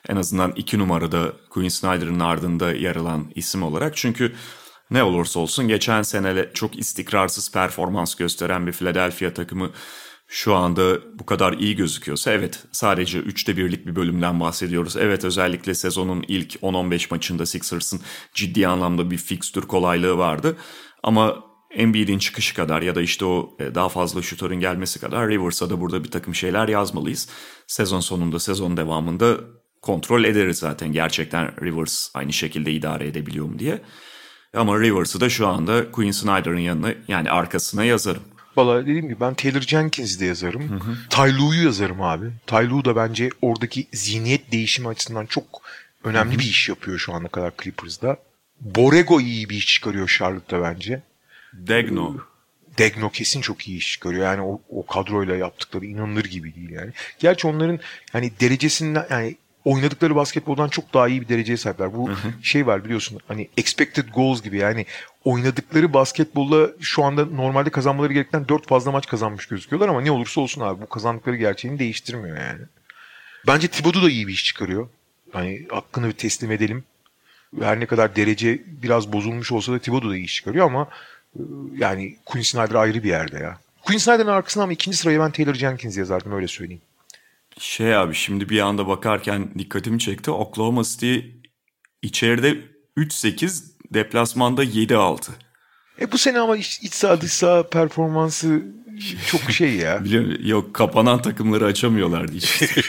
En azından iki numarada Quinn Snyder'ın ardında yer alan isim olarak. Çünkü ne olursa olsun geçen sene çok istikrarsız performans gösteren bir Philadelphia takımı şu anda bu kadar iyi gözüküyorsa evet sadece 3'te birlik bir bölümden bahsediyoruz. Evet özellikle sezonun ilk 10-15 maçında Sixers'ın ciddi anlamda bir fikstür kolaylığı vardı. Ama Embiid'in çıkışı kadar ya da işte o e, daha fazla şutörün gelmesi kadar Rivers'a da burada bir takım şeyler yazmalıyız. Sezon sonunda, sezon devamında kontrol ederiz zaten gerçekten Rivers aynı şekilde idare edebiliyor mu diye. Ama Rivers'ı da şu anda Quinn Snyder'ın yanına yani arkasına yazarım. Valla dediğim gibi ben Taylor Jenkins'i de yazarım. Hı hı. Ty yazarım abi. Ty da bence oradaki zihniyet değişimi açısından çok önemli hı hı. bir iş yapıyor şu ana kadar Clippers'da. Borrego iyi bir iş çıkarıyor Charlotte'da bence. Degno. Degno kesin çok iyi iş çıkarıyor. Yani o, o kadroyla yaptıkları inanılır gibi değil yani. Gerçi onların hani derecesinden yani oynadıkları basketboldan çok daha iyi bir dereceye sahipler. Bu şey var biliyorsun hani expected goals gibi yani oynadıkları basketbolla şu anda normalde kazanmaları gerekten 4 fazla maç kazanmış gözüküyorlar ama ne olursa olsun abi bu kazandıkları gerçeğini değiştirmiyor yani. Bence Thibodeau da iyi bir iş çıkarıyor. Hani hakkını bir teslim edelim. Her ne kadar derece biraz bozulmuş olsa da Thibodeau da iyi iş çıkarıyor ama e, yani Quinn Snyder ayrı bir yerde ya. Quinn Snyder'ın arkasına ama ikinci sırayı ben Taylor Jenkins yazardım öyle söyleyeyim. Şey abi şimdi bir anda bakarken dikkatimi çekti. Oklahoma City içeride 3-8 deplasmanda 7-6. E bu sene ama iç, iç saha dış saha performansı çok şey ya. Biliyor musun? Yok kapanan takımları açamıyorlardı işte.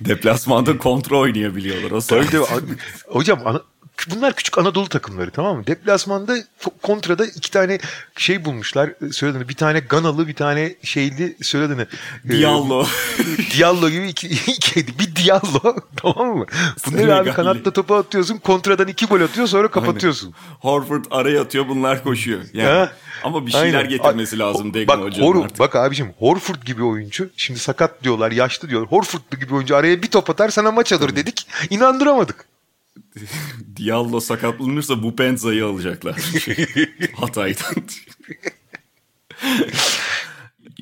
Deplasmanda kontra oynayabiliyorlar o Tabii tabii. Hocam bunlar küçük Anadolu takımları tamam mı? Deplasmanda kontrada iki tane şey bulmuşlar. e, Söylediğini bir tane Ganalı bir tane şeyli söylediğini. Diallo. Diallo gibi iki, iki bir Diallo tamam mı? Bunları abi kanatta topu atıyorsun kontradan iki gol atıyor sonra kapatıyorsun. Horford araya atıyor bunlar koşuyor. Yani. Ha. Ama bir şeyler Aynen. getirmesi lazım Degnan bak, Hoca'nın Hor- artık. Bak abicim Horford gibi oyuncu şimdi sakat diyorlar yaşlı diyorlar. Horford gibi oyuncu araya bir top atar sana maç alır dedik. İnandıramadık. Diallo sakatlanırsa bu Penza'yı alacaklar. Hatay'dan.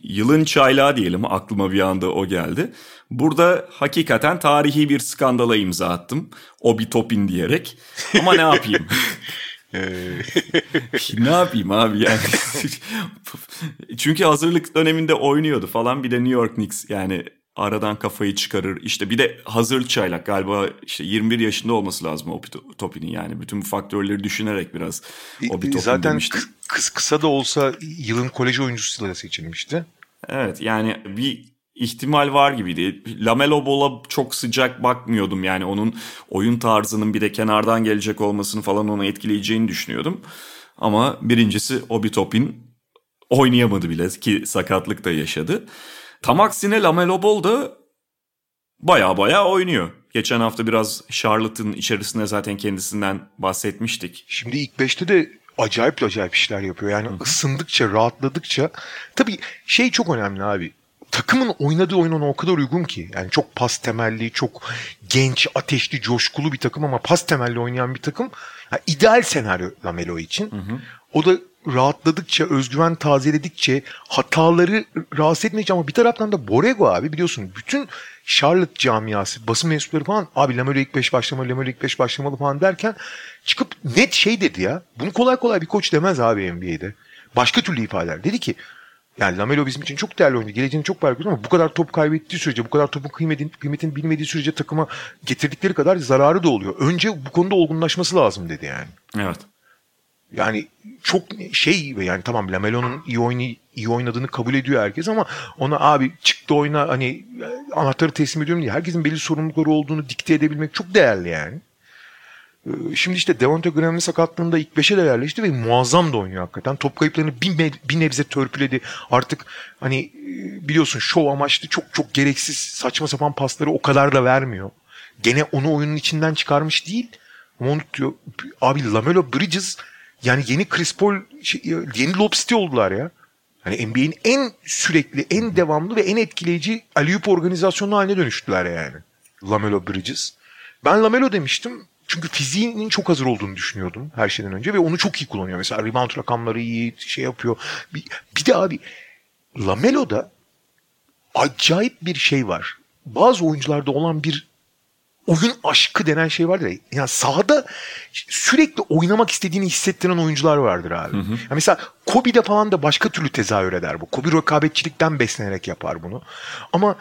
Yılın çaylağı diyelim aklıma bir anda o geldi. Burada hakikaten tarihi bir skandala imza attım. Obi Topin diyerek. Ama ne yapayım? ne yapayım abi yani. Çünkü hazırlık döneminde oynuyordu falan. Bir de New York Knicks yani aradan kafayı çıkarır. İşte bir de hazır çaylak galiba işte 21 yaşında olması lazım Obi Topin'in yani. Bütün bu faktörleri düşünerek biraz Obi Topin Zaten demiştim. kı- kıs kısa da olsa yılın kolej oyuncusu da seçilmişti. Evet yani bir ihtimal var gibiydi. Lamelo Ball'a çok sıcak bakmıyordum yani onun oyun tarzının bir de kenardan gelecek olmasını falan onu etkileyeceğini düşünüyordum. Ama birincisi Obi Topin oynayamadı bile ki sakatlık da yaşadı. Tam aksine Lamelo Ball da baya baya oynuyor. Geçen hafta biraz Charlotte'ın içerisinde zaten kendisinden bahsetmiştik. Şimdi ilk beşte de acayip acayip işler yapıyor. Yani ısındıkça, rahatladıkça. Tabii şey çok önemli abi. Takımın oynadığı oyun ona o kadar uygun ki. Yani çok pas temelli, çok genç, ateşli, coşkulu bir takım ama pas temelli oynayan bir takım. Yani ideal senaryo Lamelo için. O da rahatladıkça, özgüven tazeledikçe hataları rahatsız etmeyecek ama bir taraftan da Borrego abi biliyorsun bütün Charlotte camiası, basın mensupları falan abi Lamelo ilk 5 başlamalı, Lamelo ilk 5 başlamalı falan derken çıkıp net şey dedi ya. Bunu kolay kolay bir koç demez abi NBA'de. Başka türlü ifade eder. Dedi ki yani Lamelo bizim için çok değerli oyuncu. Geleceğini çok parlak ama bu kadar top kaybettiği sürece, bu kadar topun kıymetini, kıymetini bilmediği sürece takıma getirdikleri kadar zararı da oluyor. Önce bu konuda olgunlaşması lazım dedi yani. Evet. Yani çok şey yani tamam Lamelo'nun iyi, oynay, iyi oynadığını kabul ediyor herkes ama ona abi çıktı oyna hani anahtarı teslim ediyorum diye herkesin belli sorumlulukları olduğunu dikte edebilmek çok değerli yani. Ee, Şimdi işte Devonta Graham'ın sakatlığında ilk 5'e de yerleşti ve muazzam da oynuyor hakikaten. Top kayıplarını bir, bir nebze törpüledi. Artık hani e, biliyorsun şov amaçlı çok çok gereksiz saçma sapan pasları o kadar da vermiyor. Gene onu oyunun içinden çıkarmış değil. Ama onu diyor. Abi Lamelo Bridges yani yeni Chris Paul şey, yeni Lob oldular ya. Hani NBA'in en sürekli, en devamlı ve en etkileyici Aliyup organizasyonu haline dönüştüler yani. Lamelo Bridges. Ben Lamelo demiştim. Çünkü fiziğinin çok hazır olduğunu düşünüyordum her şeyden önce ve onu çok iyi kullanıyor. Mesela rebound rakamları iyi şey yapıyor. Bir, bir de abi Lamelo'da acayip bir şey var. Bazı oyuncularda olan bir oyun aşkı denen şey vardır ya. Yani sahada sürekli oynamak istediğini hissettiren oyuncular vardır abi. Yani mesela Kobe'de falan da başka türlü tezahür eder bu. Kobe rekabetçilikten beslenerek yapar bunu. Ama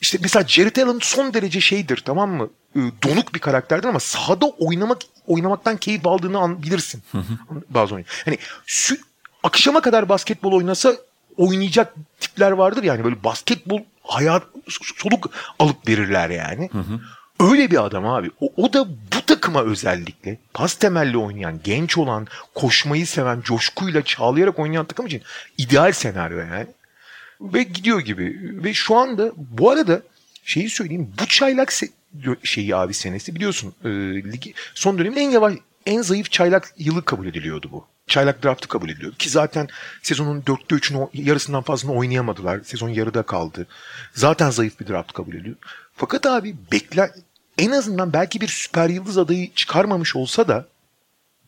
işte mesela Jared Allen son derece şeydir tamam mı? Ee, Donuk bir karakterdir ama sahada oynamak oynamaktan keyif aldığını an, bilirsin. Bazı oyun. Hani sü- akşama kadar basketbol oynasa oynayacak tipler vardır yani böyle basketbol hayat soluk alıp verirler yani. Öyle bir adam abi. O, o da bu takıma özellikle pas temelli oynayan, genç olan, koşmayı seven, coşkuyla çağlayarak oynayan takım için ideal senaryo yani. Ve gidiyor gibi. Ve şu anda bu arada şeyi söyleyeyim. Bu çaylak se- şeyi abi senesi biliyorsun. E, ligi, son dönemin en yavaş en zayıf çaylak yılı kabul ediliyordu bu. Çaylak draftı kabul ediliyordu. Ki zaten sezonun dörtte üçünü yarısından fazlasını oynayamadılar. Sezon yarıda kaldı. Zaten zayıf bir draft kabul ediliyor. Fakat abi bekle en azından belki bir süper yıldız adayı çıkarmamış olsa da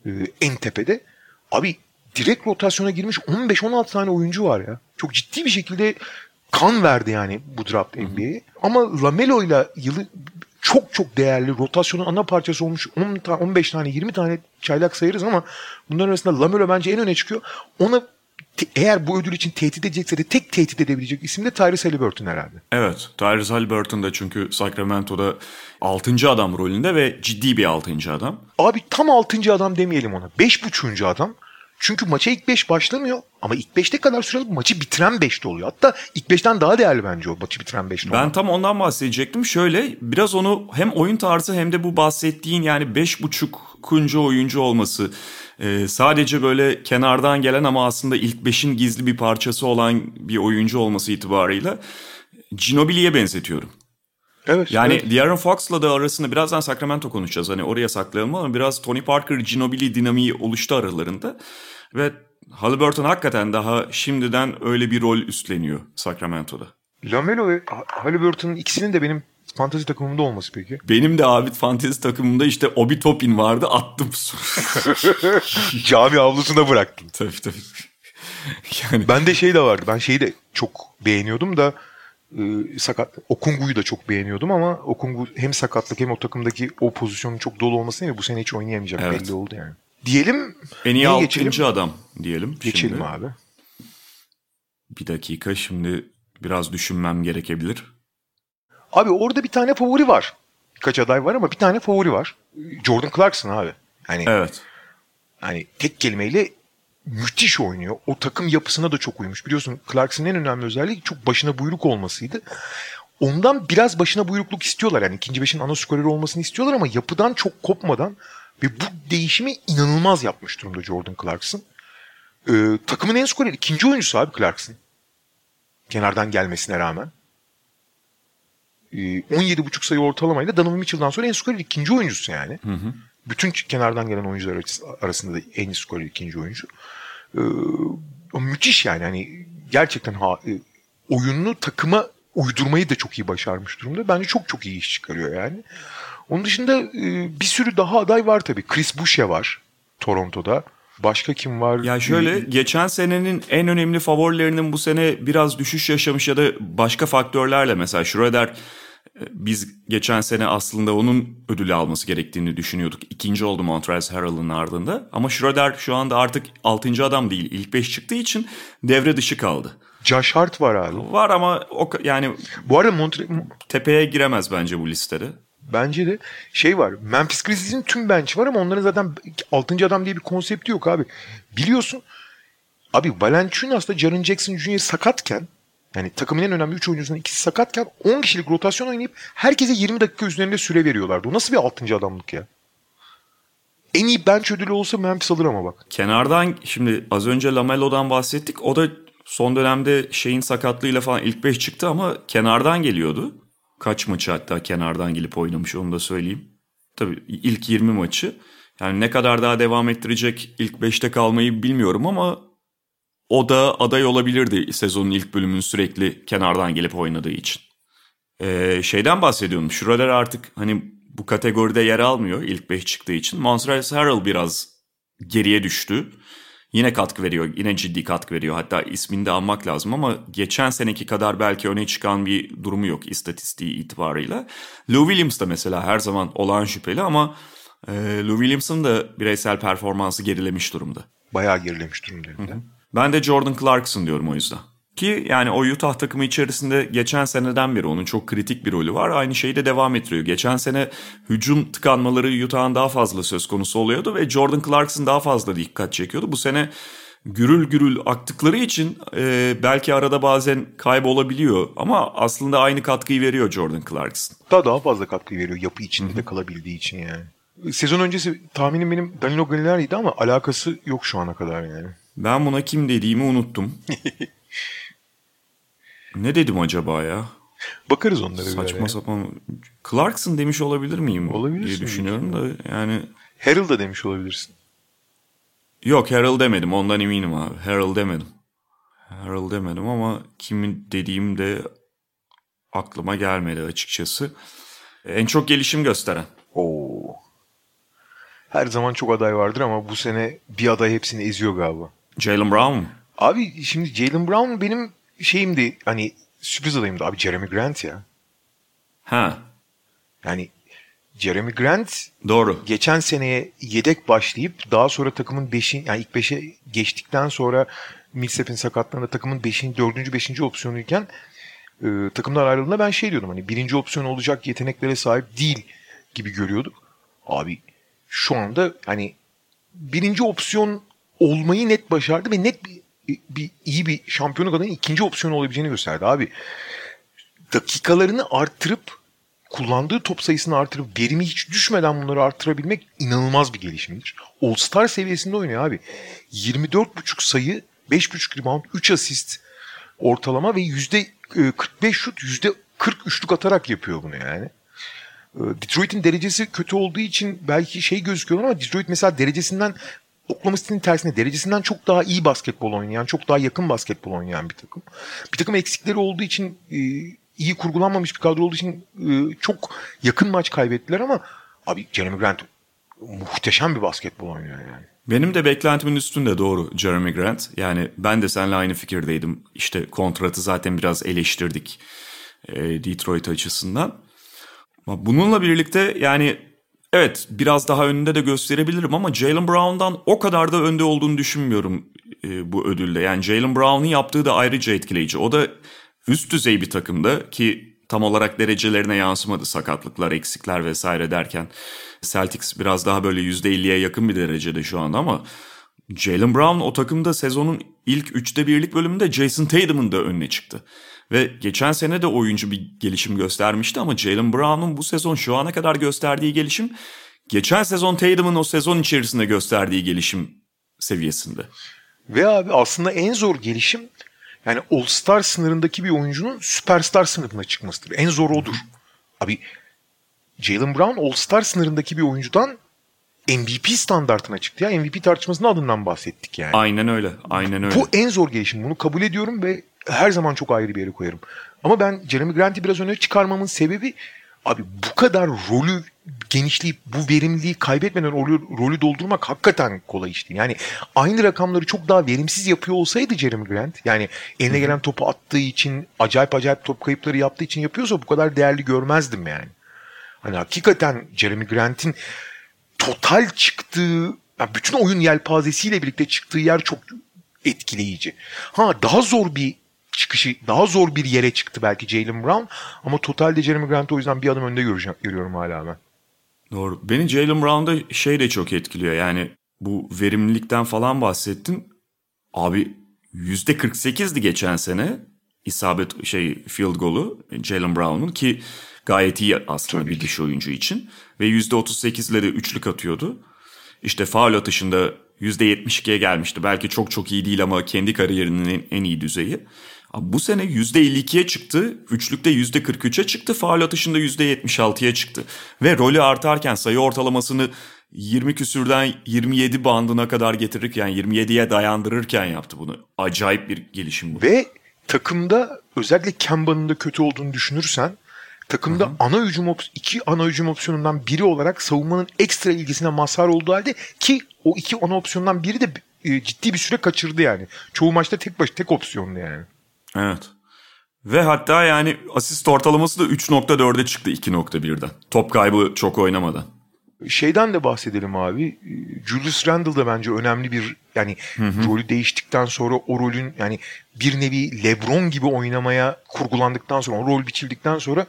e, en tepede abi direkt rotasyona girmiş 15-16 tane oyuncu var ya. Çok ciddi bir şekilde kan verdi yani bu draft NBA'ye. Ama Lamelo ile yılı çok çok değerli rotasyonun ana parçası olmuş 10 ta- 15 tane 20 tane çaylak sayarız ama bunların arasında Lamelo bence en öne çıkıyor. Ona te- eğer bu ödül için tehdit edecekse de tek tehdit edebilecek isim de Tyrese Halliburton herhalde. Evet, Tyrese Halliburton da çünkü Sacramento'da 6. adam rolünde ve ciddi bir 6. adam. Abi tam 6. adam demeyelim ona. 5.5. adam. Çünkü maça ilk 5 başlamıyor ama ilk 5'te kadar süreli maçı bitiren 5'te oluyor. Hatta ilk 5'ten daha değerli bence o maçı bitiren 5'te Ben tam ondan bahsedecektim. Şöyle biraz onu hem oyun tarzı hem de bu bahsettiğin yani beş buçuk kuncu oyuncu olması. Ee, sadece böyle kenardan gelen ama aslında ilk beşin gizli bir parçası olan bir oyuncu olması itibarıyla Ginobili'ye benzetiyorum. Evet. Yani evet. De'Aaron Fox'la da arasında birazdan Sacramento konuşacağız. Hani oraya saklayalım ama biraz Tony Parker Ginobili dinamiği oluştu aralarında. Ve Halliburton hakikaten daha şimdiden öyle bir rol üstleniyor Sacramento'da. Lamelo ve Halliburton'un ikisinin de benim fantasy takımımda olması peki. Benim de abi fantezi takımımda işte Obi Toppin vardı attım. Cami avlusuna bıraktım. tabii tabii. Yani Ben de şey de vardı. Ben şeyi de çok beğeniyordum da e, sakat Okungu'yu da çok beğeniyordum ama Okungu hem sakatlık hem o takımdaki o pozisyonun çok dolu olması mi? Bu sene hiç oynayamayacak Evet. belli oldu yani. Diyelim en iyi neye altıncı geçelim? adam diyelim. Geçelim şimdi. abi. Bir dakika şimdi biraz düşünmem gerekebilir. Abi orada bir tane favori var. Birkaç aday var ama bir tane favori var. Jordan Clarkson abi. Hani Evet. hani tek kelimeyle müthiş oynuyor. O takım yapısına da çok uymuş. Biliyorsun Clarkson'ın en önemli özelliği çok başına buyruk olmasıydı. Ondan biraz başına buyrukluk istiyorlar. Yani ikinci beşin ana skoreri olmasını istiyorlar ama yapıdan çok kopmadan ve bu değişimi inanılmaz yapmış durumda Jordan Clarkson. Ee, takımın en skoreri ikinci oyuncusu abi Clarkson. Kenardan gelmesine rağmen. Ee, 17,5 sayı ortalamayla Donovan Mitchell'dan sonra en skoreri ikinci oyuncusu yani. Bütün kenardan gelen oyuncular arası- arasında da en skoreri ikinci oyuncu. Ee, müthiş yani hani gerçekten ha, e, oyununu takıma uydurmayı da çok iyi başarmış durumda. Bence çok çok iyi iş çıkarıyor yani. Onun dışında e, bir sürü daha aday var tabii. Chris Boucher var Toronto'da. Başka kim var? Ya şöyle geçen senenin en önemli favorilerinin bu sene biraz düşüş yaşamış ya da başka faktörlerle mesela Schroeder biz geçen sene aslında onun ödülü alması gerektiğini düşünüyorduk. İkinci oldu Montrezl Harrell'ın ardında. Ama Schroeder şu anda artık 6. adam değil. İlk 5 çıktığı için devre dışı kaldı. Josh Hart var abi. Var ama o yani Bu arada Montre tepeye giremez bence bu listede. bence de şey var. Memphis Grizzlies'in tüm bench var ama onların zaten 6. adam diye bir konsepti yok abi. Biliyorsun abi Valanciunas'ta Jaren Jackson Jr. sakatken yani takımın en önemli 3 oyuncusundan ikisi sakatken 10 kişilik rotasyon oynayıp herkese 20 dakika üzerinde süre veriyorlardı. O nasıl bir 6. adamlık ya? En iyi bench ödülü olsa Memphis alır ama bak. Kenardan şimdi az önce Lamelo'dan bahsettik. O da son dönemde şeyin sakatlığıyla falan ilk 5 çıktı ama kenardan geliyordu. Kaç maçı hatta kenardan gelip oynamış onu da söyleyeyim. Tabii ilk 20 maçı. Yani ne kadar daha devam ettirecek ilk 5'te kalmayı bilmiyorum ama o da aday olabilirdi sezonun ilk bölümünün sürekli kenardan gelip oynadığı için. Ee, şeyden bahsediyorum. Schroeder artık hani bu kategoride yer almıyor ilk 5 çıktığı için. Montrezl Harrell biraz geriye düştü. Yine katkı veriyor. Yine ciddi katkı veriyor. Hatta ismini de anmak lazım ama geçen seneki kadar belki öne çıkan bir durumu yok istatistiği itibarıyla. Lou Williams da mesela her zaman olağan şüpheli ama e, Lou Williams'ın da bireysel performansı gerilemiş durumda. Bayağı gerilemiş durumda. hem de. Ben de Jordan Clarkson diyorum o yüzden. Ki yani o Utah takımı içerisinde geçen seneden beri onun çok kritik bir rolü var. Aynı şeyi de devam ettiriyor. Geçen sene hücum tıkanmaları Utah'ın daha fazla söz konusu oluyordu ve Jordan Clarkson daha fazla dikkat çekiyordu. Bu sene gürül gürül aktıkları için e, belki arada bazen kaybolabiliyor ama aslında aynı katkıyı veriyor Jordan Clarkson. Daha daha fazla katkı veriyor yapı içinde de kalabildiği için yani. Sezon öncesi tahminim benim Danilo Gallinari'ydi ama alakası yok şu ana kadar yani. Ben buna kim dediğimi unuttum. ne dedim acaba ya? Bakarız onlara Saçma ara ya. sapan. Clarkson demiş olabilir miyim? Olabilirsin diye düşünüyorum da yani Harrell da demiş olabilirsin. yok Harold demedim ondan eminim abi. Harold demedim. Harold demedim ama kimin dediğim de aklıma gelmedi açıkçası. En çok gelişim gösteren. Oo. Her zaman çok aday vardır ama bu sene bir aday hepsini eziyor galiba. Jalen Brown mu? Abi şimdi Jalen Brown benim şeyimdi hani sürpriz adayımdı. Abi Jeremy Grant ya. Ha Yani Jeremy Grant doğru. geçen seneye yedek başlayıp daha sonra takımın 5. yani ilk 5'e geçtikten sonra Millsap'in sakatlığında takımın 5. 4. 5. opsiyonuyken e, takımdan ayrıldığında ben şey diyordum hani birinci opsiyon olacak yeteneklere sahip değil gibi görüyorduk. Abi şu anda hani birinci opsiyon olmayı net başardı ve net bir, bir iyi bir şampiyonluk adayının ikinci opsiyon olabileceğini gösterdi abi. Dakikalarını arttırıp kullandığı top sayısını artırıp verimi hiç düşmeden bunları arttırabilmek inanılmaz bir gelişimdir. All-Star seviyesinde oynuyor abi. 24.5 sayı, 5.5 rebound, 3 asist ortalama ve %45 şut, %40 üçlük atarak yapıyor bunu yani. Ee, Detroit'in derecesi kötü olduğu için belki şey gözüküyor ama Detroit mesela derecesinden Oklahoma tersine derecesinden çok daha iyi basketbol oynayan, çok daha yakın basketbol oynayan bir takım. Bir takım eksikleri olduğu için e, iyi kurgulanmamış bir kadro olduğu için e, çok yakın maç kaybettiler ama abi Jeremy Grant muhteşem bir basketbol oynuyor yani. Benim de beklentimin üstünde doğru Jeremy Grant. Yani ben de seninle aynı fikirdeydim. İşte kontratı zaten biraz eleştirdik e, Detroit açısından. Bununla birlikte yani evet biraz daha önünde de gösterebilirim ama Jalen Brown'dan o kadar da önde olduğunu düşünmüyorum e, bu ödülde. Yani Jalen Brown'un yaptığı da ayrıca etkileyici. O da üst düzey bir takımda ki tam olarak derecelerine yansımadı sakatlıklar, eksikler vesaire derken. Celtics biraz daha böyle %50'ye yakın bir derecede şu anda ama Jalen Brown o takımda sezonun ilk üçte birlik bölümünde Jason Tatum'un da önüne çıktı. Ve geçen sene de oyuncu bir gelişim göstermişti ama Jalen Brown'un bu sezon şu ana kadar gösterdiği gelişim geçen sezon Tatum'un o sezon içerisinde gösterdiği gelişim seviyesinde. Ve abi aslında en zor gelişim yani All-Star sınırındaki bir oyuncunun Süperstar sınırına çıkmasıdır. En zor odur. Abi Jalen Brown All-Star sınırındaki bir oyuncudan MVP standartına çıktı ya. MVP tartışmasının adından bahsettik yani. Aynen öyle. Aynen öyle. Bu en zor gelişim. Bunu kabul ediyorum ve her zaman çok ayrı bir yere koyarım. Ama ben Jeremy Grant'i biraz öne çıkarmamın sebebi abi bu kadar rolü genişleyip bu verimliliği kaybetmeden rolü, rolü doldurmak hakikaten kolay iş. Yani aynı rakamları çok daha verimsiz yapıyor olsaydı Jeremy Grant yani eline gelen topu attığı için acayip acayip top kayıpları yaptığı için yapıyorsa bu kadar değerli görmezdim yani. Hani hakikaten Jeremy Grant'in total çıktığı yani bütün oyun yelpazesiyle birlikte çıktığı yer çok etkileyici. Ha daha zor bir çıkışı, daha zor bir yere çıktı belki Jalen Brown ama totalde Jeremy Grant'ı o yüzden bir adım önde göreceğim, görüyorum hala ben. Doğru. Beni Jalen Brown'da şey de çok etkiliyor. Yani bu verimlilikten falan bahsettin. Abi %48'di geçen sene isabet şey field golü Jalen Brown'un ki gayet iyi aslında Tabii bir dış oyuncu için ve %38'leri üçlük atıyordu. İşte faul atışında %72'ye gelmişti. Belki çok çok iyi değil ama kendi kariyerinin en iyi düzeyi. Bu sene %52'ye çıktı. Üçlükte %43'e çıktı. Faal atışında %76'ya çıktı. Ve rolü artarken sayı ortalamasını 20 küsürden 27 bandına kadar getirirken 27'ye dayandırırken yaptı bunu. Acayip bir gelişim bu. Ve takımda özellikle Kemba'nın da kötü olduğunu düşünürsen takımda Hı-hı. ana hücum iki ana hücum opsiyonundan biri olarak savunmanın ekstra ilgisine mazhar olduğu halde ki o iki ana opsiyondan biri de e, ciddi bir süre kaçırdı yani. Çoğu maçta tek baş tek opsiyondu yani. Evet. Ve hatta yani asist ortalaması da 3.4'e çıktı 2.1'den. Top kaybı çok oynamadan. Şeyden de bahsedelim abi. Julius Randle da bence önemli bir yani hı hı. rolü değiştikten sonra o rolün yani bir nevi LeBron gibi oynamaya kurgulandıktan sonra o rol biçildikten sonra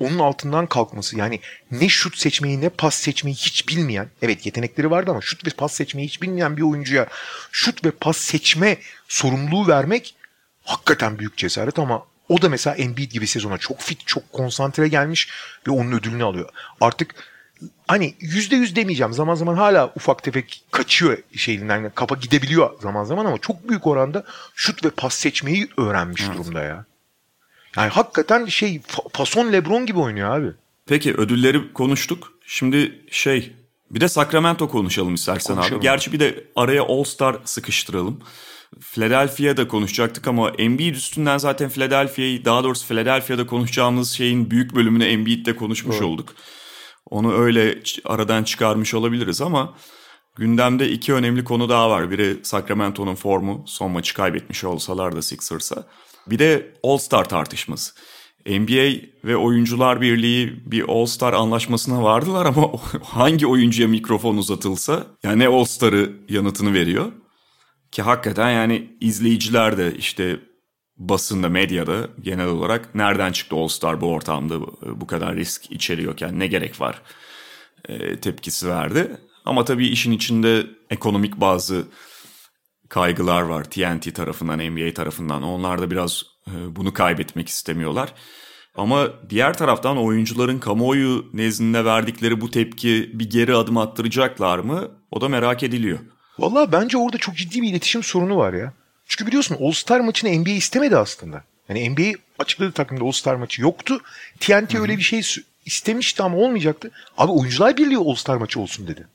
onun altından kalkması yani ne şut seçmeyi ne pas seçmeyi hiç bilmeyen evet yetenekleri vardı ama şut ve pas seçmeyi hiç bilmeyen bir oyuncuya şut ve pas seçme sorumluluğu vermek hakikaten büyük cesaret ama o da mesela Embiid gibi sezona çok fit, çok konsantre gelmiş ve onun ödülünü alıyor. Artık hani yüzde yüz demeyeceğim. Zaman zaman hala ufak tefek kaçıyor şeyinden. Yani kafa gidebiliyor zaman zaman ama çok büyük oranda şut ve pas seçmeyi öğrenmiş evet. durumda ya. Yani hakikaten şey fason Lebron gibi oynuyor abi. Peki ödülleri konuştuk. Şimdi şey bir de Sacramento konuşalım istersen konuşalım. abi. Gerçi bir de araya All Star sıkıştıralım. Philadelphia'da konuşacaktık ama Embiid üstünden zaten Philadelphia'yı daha doğrusu Philadelphia'da konuşacağımız şeyin büyük bölümünü Embiid'de konuşmuş evet. olduk. Onu öyle aradan çıkarmış olabiliriz ama gündemde iki önemli konu daha var. Biri Sacramento'nun formu son maçı kaybetmiş olsalar da Sixers'a. Bir de All-Star tartışması. NBA ve Oyuncular Birliği bir All-Star anlaşmasına vardılar ama hangi oyuncuya mikrofon uzatılsa yani All-Star'ı yanıtını veriyor. Ki hakikaten yani izleyiciler de işte basında, medyada genel olarak nereden çıktı All-Star bu ortamda bu kadar risk içeriyorken ne gerek var e, tepkisi verdi. Ama tabii işin içinde ekonomik bazı kaygılar var TNT tarafından, NBA tarafından. Onlar da biraz e, bunu kaybetmek istemiyorlar. Ama diğer taraftan oyuncuların kamuoyu nezdinde verdikleri bu tepki bir geri adım attıracaklar mı? O da merak ediliyor. Valla bence orada çok ciddi bir iletişim sorunu var ya. Çünkü biliyorsun All-Star maçını NBA istemedi aslında. Yani NBA açıkladığı takımda All-Star maçı yoktu. TNT Hı-hı. öyle bir şey istemişti ama olmayacaktı. Abi Oyuncular Birliği All-Star maçı olsun dedi.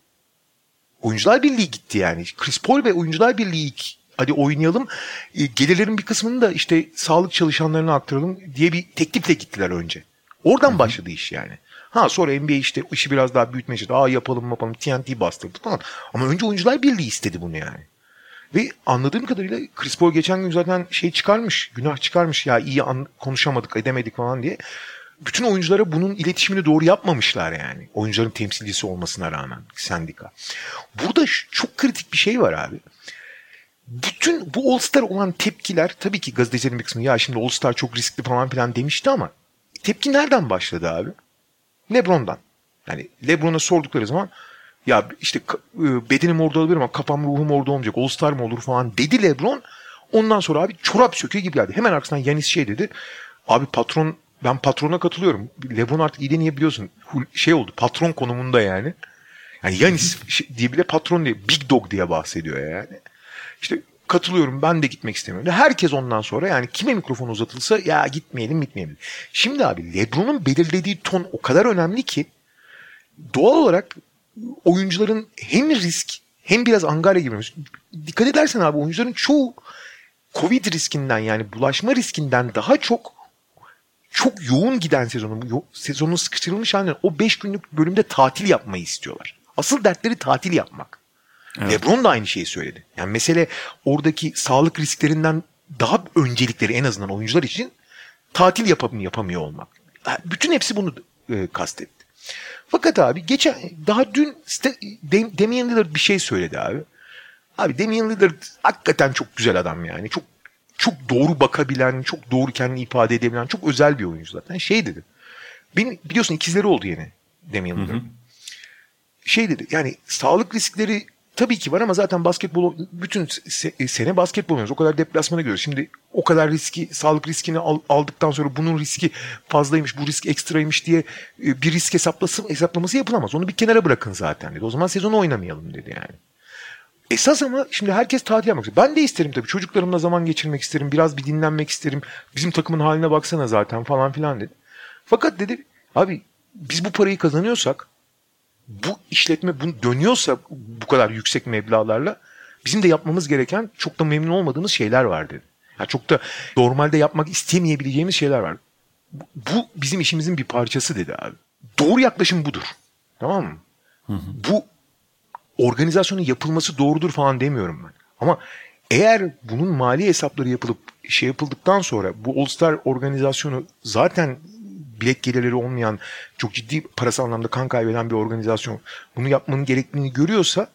Oyuncular Birliği gitti yani. Chris Paul ve Oyuncular Birliği hadi oynayalım. E, gelirlerin bir kısmını da işte sağlık çalışanlarına aktaralım diye bir teklifle gittiler önce. Oradan Hı-hı. başladı iş yani. Ha sonra NBA işte işi biraz daha büyütmeye çalıştı. Aa yapalım yapalım TNT bastırdı falan. Ama önce oyuncular birliği istedi bunu yani. Ve anladığım kadarıyla Chris Paul geçen gün zaten şey çıkarmış, günah çıkarmış ya iyi an, konuşamadık, edemedik falan diye. Bütün oyunculara bunun iletişimini doğru yapmamışlar yani. Oyuncuların temsilcisi olmasına rağmen sendika. Burada çok kritik bir şey var abi. Bütün bu All-Star olan tepkiler tabii ki gazetecilerin bir kısmı ya şimdi All-Star çok riskli falan filan demişti ama tepki nereden başladı abi? Lebron'dan. Yani Lebron'a sordukları zaman ya işte e, bedenim orada olabilir ama kafam ruhum orada olmayacak. All Star mı olur falan dedi Lebron. Ondan sonra abi çorap söküyor gibi geldi. Hemen arkasından Yanis şey dedi. Abi patron ben patrona katılıyorum. Lebron artık iyi de niye biliyorsun? Şey oldu patron konumunda yani. Yani Yanis şey, diye bile patron diye Big Dog diye bahsediyor yani. İşte katılıyorum ben de gitmek istemiyorum. Herkes ondan sonra yani kime mikrofon uzatılsa ya gitmeyelim gitmeyelim. Şimdi abi Lebron'un belirlediği ton o kadar önemli ki doğal olarak oyuncuların hem risk hem biraz angarya gibi. Dikkat edersen abi oyuncuların çoğu Covid riskinden yani bulaşma riskinden daha çok çok yoğun giden sezonu, sezonun sıkıştırılmış halinden o 5 günlük bölümde tatil yapmayı istiyorlar. Asıl dertleri tatil yapmak. Evet. LeBron da aynı şeyi söyledi. Yani mesele oradaki sağlık risklerinden daha öncelikleri en azından oyuncular için tatil yapamıyor, yapamıyor olmak. Bütün hepsi bunu e, kastetti. Fakat abi geçen daha dün Damian Lillard bir şey söyledi abi. Abi Damian Lillard hakikaten çok güzel adam yani. Çok çok doğru bakabilen, çok doğru kendini ifade edebilen, çok özel bir oyuncu zaten. Şey dedi. Benim biliyorsun ikizleri oldu yine Damian Lillard. Şey dedi yani sağlık riskleri Tabii ki var ama zaten basketbol bütün sene basketbol oynuyoruz. O kadar deplasmana gidiyoruz. Şimdi o kadar riski, sağlık riskini aldıktan sonra bunun riski fazlaymış, bu risk ekstraymış diye e, bir risk hesaplası, hesaplaması yapılamaz. Onu bir kenara bırakın zaten dedi. O zaman sezonu oynamayalım dedi yani. Esas ama şimdi herkes tatil yapmak istiyor. Ben de isterim tabii. Çocuklarımla zaman geçirmek isterim. Biraz bir dinlenmek isterim. Bizim takımın haline baksana zaten falan filan dedi. Fakat dedi abi biz bu parayı kazanıyorsak bu işletme bunu dönüyorsa bu kadar yüksek meblalarla bizim de yapmamız gereken çok da memnun olmadığımız şeyler var dedi. Yani çok da normalde yapmak istemeyebileceğimiz şeyler var. Bu bizim işimizin bir parçası dedi abi. Doğru yaklaşım budur. Tamam mı? Hı hı. Bu organizasyonun yapılması doğrudur falan demiyorum ben. Ama eğer bunun mali hesapları yapılıp şey yapıldıktan sonra bu All Star organizasyonu zaten bilet gelirleri olmayan, çok ciddi parasal anlamda kan kaybeden bir organizasyon bunu yapmanın gerektiğini görüyorsa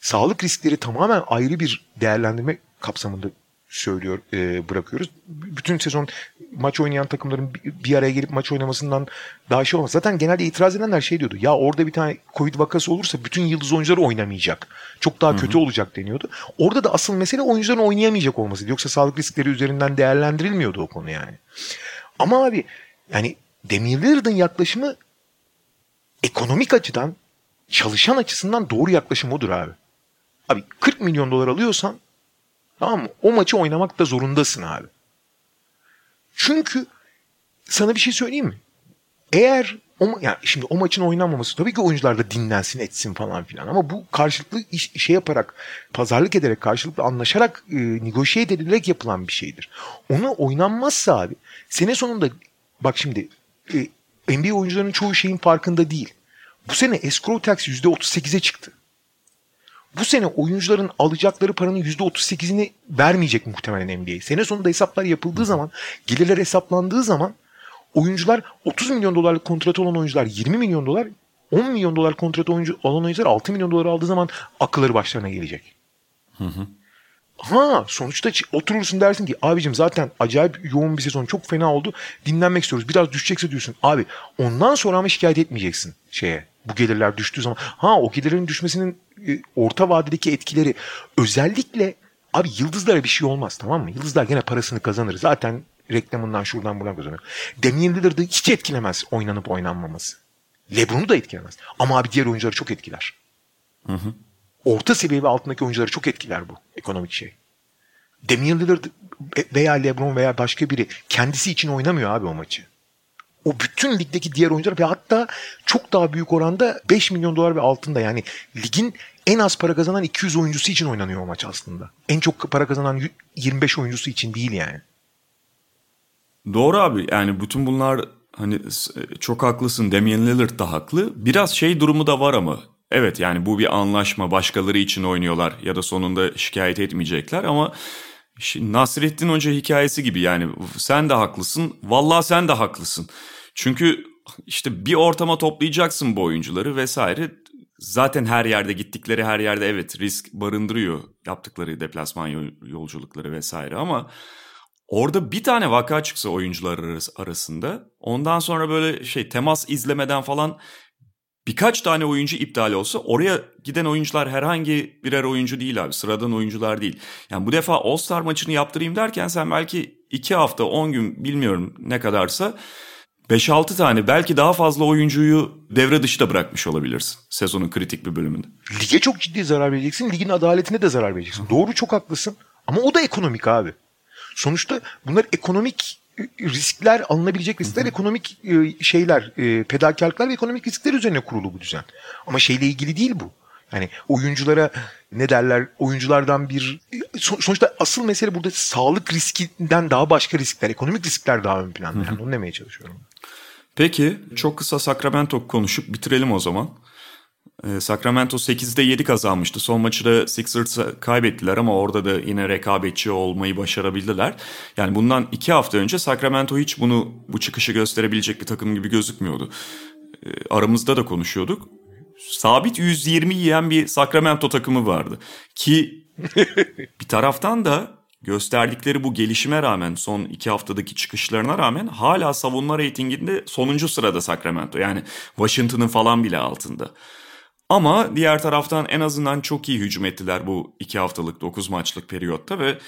sağlık riskleri tamamen ayrı bir değerlendirme kapsamında söylüyor e, bırakıyoruz. Bütün sezon maç oynayan takımların bir araya gelip maç oynamasından daha şey olmaz. Zaten genelde itiraz edenler şey diyordu. Ya orada bir tane Covid vakası olursa bütün yıldız oyuncular oynamayacak. Çok daha Hı-hı. kötü olacak deniyordu. Orada da asıl mesele oyuncuların oynayamayacak olması. Yoksa sağlık riskleri üzerinden değerlendirilmiyordu o konu yani. Ama abi yani Lillard'ın yaklaşımı ekonomik açıdan çalışan açısından doğru yaklaşım odur abi. Abi 40 milyon dolar alıyorsan tamam mı? O maçı oynamak da zorundasın abi. Çünkü sana bir şey söyleyeyim mi? Eğer o, yani şimdi o maçın oynanmaması tabii ki oyuncular da dinlensin etsin falan filan ama bu karşılıklı iş, şey yaparak pazarlık ederek karşılıklı anlaşarak e, negotiate edilerek yapılan bir şeydir. Onu oynanmazsa abi sene sonunda bak şimdi e, NBA oyuncularının çoğu şeyin farkında değil. Bu sene escrow tax %38'e çıktı. bu sene oyuncuların alacakları paranın %38'ini vermeyecek muhtemelen NBA. Sene sonunda hesaplar yapıldığı zaman, gelirler hesaplandığı zaman oyuncular 30 milyon dolarlık kontratı olan oyuncular 20 milyon dolar, 10 milyon dolar kontratı oyuncu olan oyuncular 6 milyon dolar aldığı zaman akılları başlarına gelecek. Hı hı. Ha sonuçta oturursun dersin ki abicim zaten acayip yoğun bir sezon çok fena oldu. Dinlenmek istiyoruz. Biraz düşecekse diyorsun. Abi ondan sonra ama şikayet etmeyeceksin şeye. Bu gelirler düştüğü zaman. Ha o gelirlerin düşmesinin e, orta vadedeki etkileri özellikle abi yıldızlara bir şey olmaz tamam mı? Yıldızlar gene parasını kazanır. Zaten reklamından şuradan buradan kazanıyor. Damian Lillard'ı hiç etkilemez oynanıp oynanmaması. LeBron'u da etkilemez. Ama abi diğer oyuncuları çok etkiler. Hı hı orta seviye ve altındaki oyuncuları çok etkiler bu ekonomik şey. Damian Lillard veya LeBron veya başka biri kendisi için oynamıyor abi o maçı. O bütün ligdeki diğer oyuncular ve hatta çok daha büyük oranda 5 milyon dolar ve altında yani ligin en az para kazanan 200 oyuncusu için oynanıyor o maç aslında. En çok para kazanan 25 oyuncusu için değil yani. Doğru abi yani bütün bunlar hani çok haklısın Damian Lillard da haklı. Biraz şey durumu da var ama Evet yani bu bir anlaşma başkaları için oynuyorlar ya da sonunda şikayet etmeyecekler ama Nasrettin Hoca hikayesi gibi yani sen de haklısın vallahi sen de haklısın. Çünkü işte bir ortama toplayacaksın bu oyuncuları vesaire zaten her yerde gittikleri her yerde evet risk barındırıyor yaptıkları deplasman yolculukları vesaire ama orada bir tane vaka çıksa oyuncular arasında ondan sonra böyle şey temas izlemeden falan birkaç tane oyuncu iptal olsa oraya giden oyuncular herhangi birer oyuncu değil abi. Sıradan oyuncular değil. Yani bu defa All-Star maçını yaptırayım derken sen belki 2 hafta 10 gün bilmiyorum ne kadarsa 5-6 tane belki daha fazla oyuncuyu devre dışı da bırakmış olabilirsin sezonun kritik bir bölümünde. Lige çok ciddi zarar vereceksin. Ligin adaletine de zarar vereceksin. Doğru çok haklısın. Ama o da ekonomik abi. Sonuçta bunlar ekonomik riskler alınabilecek riskler ekonomik e, şeyler e, fedakarlıklar ve ekonomik riskler üzerine kurulu bu düzen. Ama şeyle ilgili değil bu. Yani oyunculara ne derler oyunculardan bir sonuçta asıl mesele burada sağlık riskinden daha başka riskler, ekonomik riskler daha ön planda. Yani onu demeye çalışıyorum. Peki çok kısa Sacramento konuşup bitirelim o zaman. Ee, Sacramento 8'de 7 kazanmıştı. Son maçı da Sixers kaybettiler ama orada da yine rekabetçi olmayı başarabildiler. Yani bundan 2 hafta önce Sacramento hiç bunu bu çıkışı gösterebilecek bir takım gibi gözükmüyordu. Ee, aramızda da konuşuyorduk. Sabit 120 yiyen bir Sacramento takımı vardı. Ki bir taraftan da gösterdikleri bu gelişime rağmen son iki haftadaki çıkışlarına rağmen hala savunma reytinginde sonuncu sırada Sacramento. Yani Washington'ın falan bile altında. Ama diğer taraftan en azından çok iyi hücum ettiler bu iki haftalık 9 maçlık periyotta ve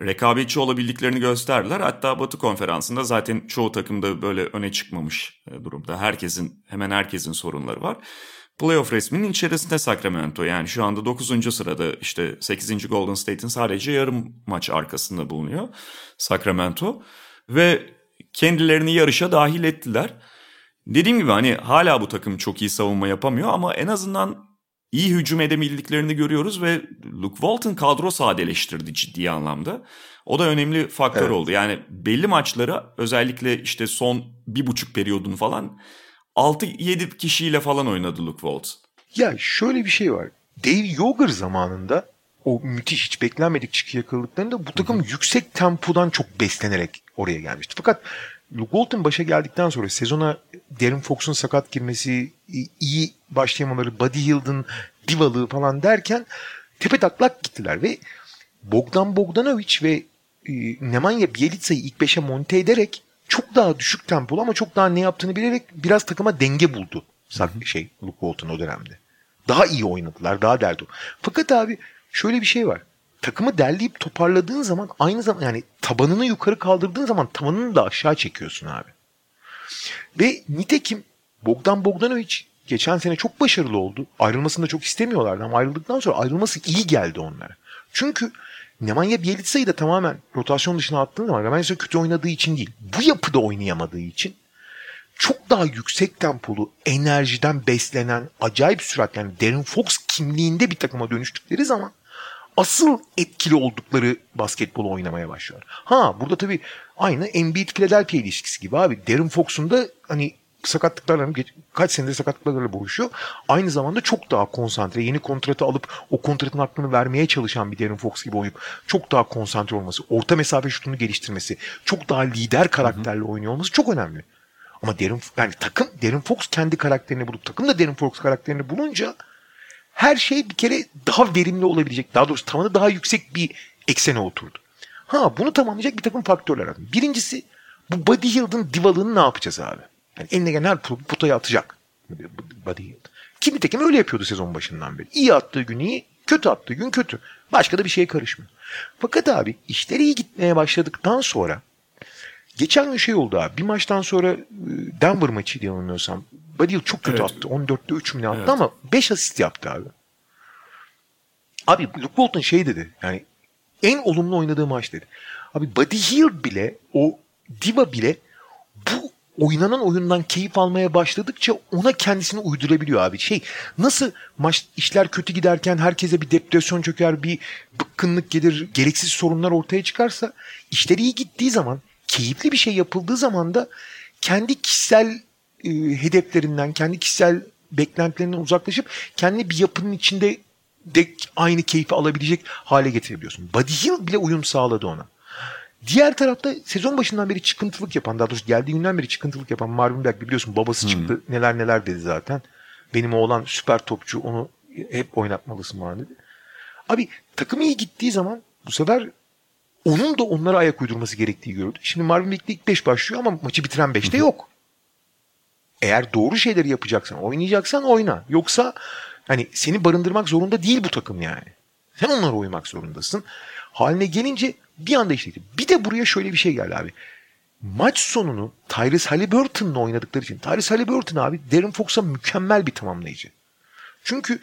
rekabetçi olabildiklerini gösterdiler. Hatta Batı konferansında zaten çoğu takımda böyle öne çıkmamış e, durumda. Herkesin hemen herkesin sorunları var. Playoff resminin içerisinde Sacramento yani şu anda 9. sırada işte 8. Golden State'in sadece yarım maç arkasında bulunuyor Sacramento ve kendilerini yarışa dahil ettiler. Dediğim gibi hani hala bu takım çok iyi savunma yapamıyor ama en azından iyi hücum edemediklerini görüyoruz ve Luke Walton kadro sadeleştirdi ciddi anlamda. O da önemli faktör evet. oldu. Yani belli maçları özellikle işte son bir buçuk periyodun falan 6-7 kişiyle falan oynadı Luke Walton. Ya şöyle bir şey var. Dave Yoger zamanında o müthiş hiç beklenmedik çıkı yakaladıklarında bu takım Hı-hı. yüksek tempodan çok beslenerek oraya gelmişti. Fakat Walton başa geldikten sonra sezona Darren Fox'un sakat girmesi, iyi başlayamaları, Buddy Hield'ın divalığı falan derken tepe taklak gittiler ve Bogdan Bogdanovic ve e, Nemanja Bielica'yı ilk beşe monte ederek çok daha düşük tempolu ama çok daha ne yaptığını bilerek biraz takıma denge buldu. Şey Luke Walton o dönemde. Daha iyi oynadılar, daha derdi. Fakat abi şöyle bir şey var takımı derleyip toparladığın zaman aynı zaman yani tabanını yukarı kaldırdığın zaman tavanını da aşağı çekiyorsun abi. Ve nitekim Bogdan Bogdanovic geçen sene çok başarılı oldu. Ayrılmasını da çok istemiyorlardı ama ayrıldıktan sonra ayrılması iyi geldi onlara. Çünkü Nemanja Bielica'yı da tamamen rotasyon dışına attığın zaman Nemanja kötü oynadığı için değil. Bu yapıda oynayamadığı için çok daha yüksek tempolu, enerjiden beslenen, acayip sürat yani Darren Fox kimliğinde bir takıma dönüştükleri zaman asıl etkili oldukları basketbol oynamaya başlıyor. Ha burada tabii aynı Embiid Philadelphia ilişkisi gibi abi. Darren Fox'un da hani sakatlıklarla kaç senedir sakatlıklarla boğuşuyor. Aynı zamanda çok daha konsantre. Yeni kontratı alıp o kontratın hakkını vermeye çalışan bir Darren Fox gibi oynayıp çok daha konsantre olması, orta mesafe şutunu geliştirmesi, çok daha lider karakterle oynuyor olması çok önemli. Ama Darren, yani takım Darren Fox kendi karakterini bulup takım da Darren Fox karakterini bulunca her şey bir kere daha verimli olabilecek. Daha doğrusu tavanı daha yüksek bir eksene oturdu. Ha bunu tamamlayacak bir takım faktörler var. Birincisi bu Buddy Hield'ın divalığını ne yapacağız abi? Yani eline gelen her potaya atacak. Buddy Hield. Kimi tekim öyle yapıyordu sezon başından beri. İyi attığı gün iyi, kötü attığı gün kötü. Başka da bir şeye karışmıyor. Fakat abi işler iyi gitmeye başladıktan sonra geçen gün şey oldu abi. Bir maçtan sonra e, Denver maçı diye Hield çok kötü evet. attı. 14'te 3 mü attı evet. ama 5 asist yaptı abi. Abi Luke Walton şey dedi. Yani en olumlu oynadığı maç dedi. Abi Buddy Hield bile o Diva bile bu oynanan oyundan keyif almaya başladıkça ona kendisini uydurabiliyor abi. Şey nasıl maç işler kötü giderken herkese bir depresyon çöker, bir bıkkınlık gelir, gereksiz sorunlar ortaya çıkarsa işler iyi gittiği zaman, keyifli bir şey yapıldığı zaman da kendi kişisel e, hedeflerinden, kendi kişisel beklentilerinden uzaklaşıp kendi bir yapının içinde de aynı keyfi alabilecek hale getirebiliyorsun. Buddy Hill bile uyum sağladı ona. Diğer tarafta sezon başından beri çıkıntılık yapan, daha doğrusu geldiği günden beri çıkıntılık yapan Marvin Bagley biliyorsun babası çıktı hmm. neler neler dedi zaten. Benim oğlan süper topçu onu hep oynatmalısın bana dedi. Abi takım iyi gittiği zaman bu sefer onun da onlara ayak uydurması gerektiği gördü. Şimdi Marvin Bagley ilk 5 başlıyor ama maçı bitiren 5'te yok. Eğer doğru şeyleri yapacaksan, oynayacaksan oyna. Yoksa hani seni barındırmak zorunda değil bu takım yani. Sen onlara uymak zorundasın. Haline gelince bir anda işledi. Bir de buraya şöyle bir şey geldi abi. Maç sonunu Tyrese Halliburton'la oynadıkları için. Tyrese Halliburton abi Darren Fox'a mükemmel bir tamamlayıcı. Çünkü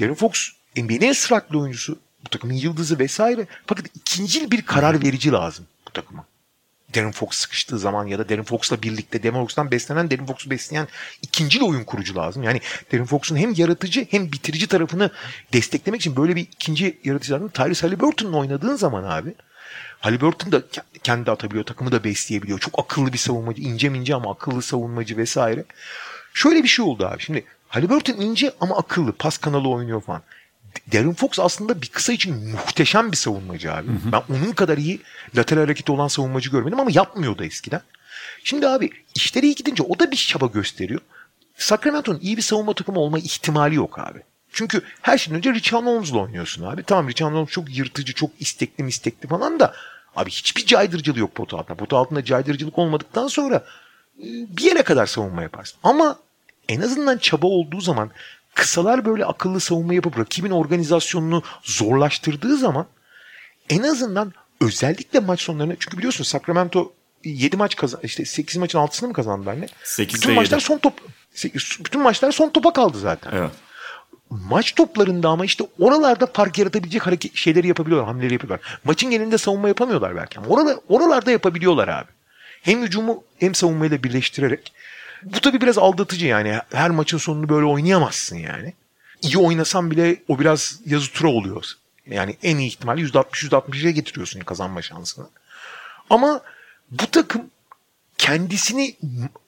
Darren Fox NBA'nin en süratli oyuncusu. Bu takımın yıldızı vesaire. Fakat ikinci bir karar verici lazım bu takıma. Darren Fox sıkıştığı zaman ya da Darren Fox'la birlikte Darren Fox'tan beslenen Darren Fox'u besleyen ikinci oyun kurucu lazım. Yani Darren Fox'un hem yaratıcı hem bitirici tarafını desteklemek için böyle bir ikinci yaratıcı lazım. Tyrese Halliburton'la oynadığın zaman abi Halliburton da kendi atabiliyor, takımı da besleyebiliyor. Çok akıllı bir savunmacı, ince ince ama akıllı savunmacı vesaire. Şöyle bir şey oldu abi. Şimdi Halliburton ince ama akıllı, pas kanalı oynuyor falan. Darren Fox aslında bir kısa için muhteşem bir savunmacı abi. Hı hı. Ben onun kadar iyi lateral hareketi olan savunmacı görmedim ama yapmıyordu eskiden. Şimdi abi işleri iyi gidince o da bir çaba gösteriyor. Sacramento'nun iyi bir savunma takımı olma ihtimali yok abi. Çünkü her şeyden önce Richard Holmes'la oynuyorsun abi. Tamam Richard Holmes çok yırtıcı, çok istekli istekli falan da abi hiçbir caydırıcılığı yok potu altında. Potu altında caydırıcılık olmadıktan sonra e, bir yere kadar savunma yaparsın. Ama en azından çaba olduğu zaman kısalar böyle akıllı savunma yapıp rakibin organizasyonunu zorlaştırdığı zaman en azından özellikle maç sonlarında çünkü biliyorsun Sacramento 7 maç kazan işte 8 maçın 6'sını mı kazandılar ne? 8 bütün maçlar 7. son top bütün maçlar son topa kaldı zaten. Evet. Maç toplarında ama işte oralarda fark yaratabilecek hareket şeyleri yapabiliyorlar, hamleleri yapıyorlar. Maçın genelinde savunma yapamıyorlar belki ama oralar, oralarda yapabiliyorlar abi. Hem hücumu hem savunmayla birleştirerek. Bu tabii biraz aldatıcı yani. Her maçın sonunu böyle oynayamazsın yani. İyi oynasan bile o biraz yazı tura oluyor. Yani en iyi ihtimalle %60-%60'a getiriyorsun kazanma şansını. Ama bu takım kendisini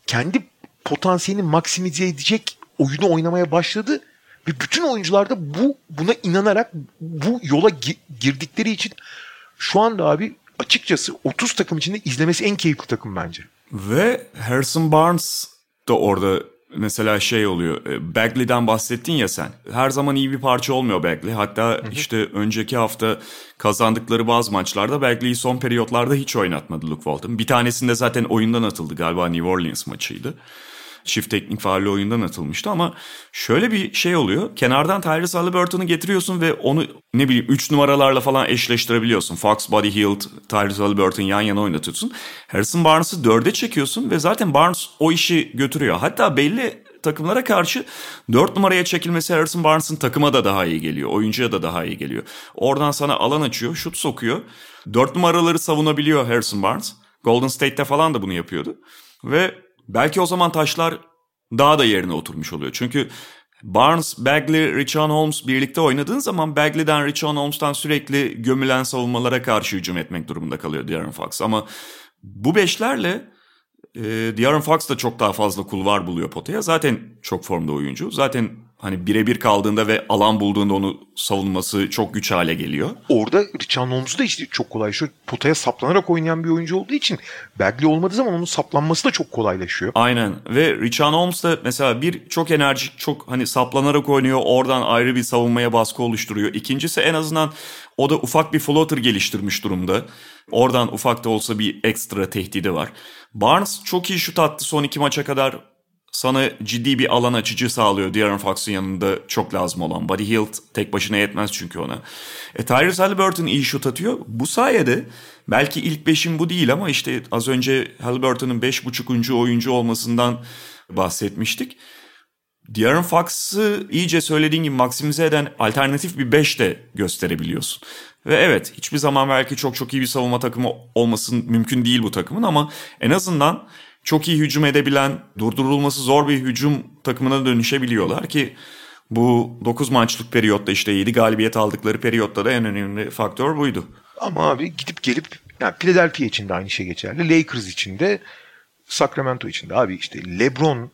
kendi potansiyelini maksimize edecek oyunu oynamaya başladı ve bütün oyuncular da bu buna inanarak bu yola girdikleri için şu anda abi açıkçası 30 takım içinde izlemesi en keyifli takım bence. Ve Harrison Barnes da orada mesela şey oluyor. E, Bagley'den bahsettin ya sen. Her zaman iyi bir parça olmuyor Bagley. Hatta hı hı. işte önceki hafta kazandıkları bazı maçlarda Bagley'i son periyotlarda hiç oynatmadı Luke Walton. Bir tanesinde zaten oyundan atıldı galiba New Orleans maçıydı çift teknik faulle oyundan atılmıştı ama şöyle bir şey oluyor. Kenardan Tyrese Halliburton'u getiriyorsun ve onu ne bileyim 3 numaralarla falan eşleştirebiliyorsun. Fox, Buddy Hield, Tyrese Halliburton yan yana oynatıyorsun. Harrison Barnes'ı dörde çekiyorsun ve zaten Barnes o işi götürüyor. Hatta belli takımlara karşı 4 numaraya çekilmesi Harrison Barnes'ın takıma da daha iyi geliyor. Oyuncuya da daha iyi geliyor. Oradan sana alan açıyor, şut sokuyor. 4 numaraları savunabiliyor Harrison Barnes. Golden State'te falan da bunu yapıyordu. Ve belki o zaman taşlar daha da yerine oturmuş oluyor. Çünkü Barnes, Bagley, Richon Holmes birlikte oynadığın zaman Bagley'den, Richon Holmes'tan sürekli gömülen savunmalara karşı hücum etmek durumunda kalıyor Darren Fox. Ama bu beşlerle E, De'Aaron Fox da çok daha fazla kulvar buluyor potaya. Zaten çok formda oyuncu. Zaten hani birebir kaldığında ve alan bulduğunda onu savunması çok güç hale geliyor. Orada Richard Holmes da işte çok kolay. Şu potaya saplanarak oynayan bir oyuncu olduğu için Bagley olmadığı zaman onun saplanması da çok kolaylaşıyor. Aynen ve Richard Holmes da mesela bir çok enerjik çok hani saplanarak oynuyor oradan ayrı bir savunmaya baskı oluşturuyor. İkincisi en azından o da ufak bir floater geliştirmiş durumda. Oradan ufak da olsa bir ekstra tehdidi var. Barnes çok iyi şut attı son iki maça kadar sana ciddi bir alan açıcı sağlıyor De'Aaron Fox'un yanında çok lazım olan. Buddy Hield tek başına yetmez çünkü ona. E, Tyrese Halliburton iyi şut atıyor. Bu sayede belki ilk beşin bu değil ama işte az önce Halliburton'un beş buçukuncu oyuncu olmasından bahsetmiştik. De'Aaron Fox'ı iyice söylediğin gibi maksimize eden alternatif bir 5 de gösterebiliyorsun. Ve evet hiçbir zaman belki çok çok iyi bir savunma takımı olmasın mümkün değil bu takımın ama en azından çok iyi hücum edebilen, durdurulması zor bir hücum takımına dönüşebiliyorlar ki bu 9 maçlık periyotta işte 7 galibiyet aldıkları periyotta da en önemli faktör buydu. Ama abi gidip gelip yani Philadelphia için de aynı şey geçerli. Lakers için de Sacramento için de abi işte LeBron,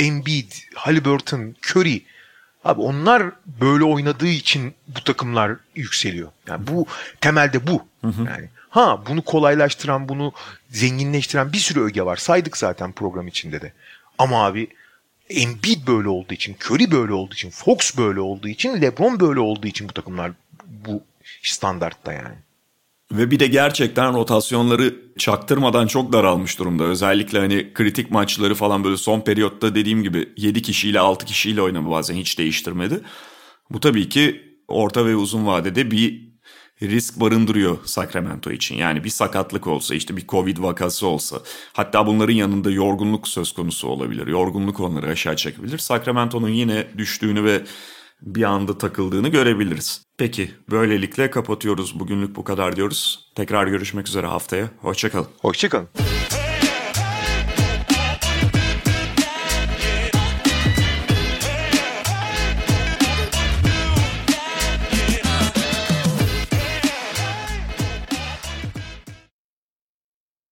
Embiid, Halliburton, Curry abi onlar böyle oynadığı için bu takımlar yükseliyor. Yani bu temelde bu. Hı hı. Yani Ha bunu kolaylaştıran, bunu zenginleştiren bir sürü öge var. Saydık zaten program içinde de. Ama abi Embiid böyle olduğu için, Curry böyle olduğu için, Fox böyle olduğu için, LeBron böyle olduğu için bu takımlar bu standartta yani. Ve bir de gerçekten rotasyonları çaktırmadan çok daralmış durumda. Özellikle hani kritik maçları falan böyle son periyotta dediğim gibi 7 kişiyle 6 kişiyle oynadı bazen hiç değiştirmedi. Bu tabii ki orta ve uzun vadede bir risk barındırıyor Sacramento için. Yani bir sakatlık olsa işte bir Covid vakası olsa hatta bunların yanında yorgunluk söz konusu olabilir. Yorgunluk onları aşağı çekebilir. Sacramento'nun yine düştüğünü ve bir anda takıldığını görebiliriz. Peki böylelikle kapatıyoruz. Bugünlük bu kadar diyoruz. Tekrar görüşmek üzere haftaya. Hoşçakalın. Hoşçakalın.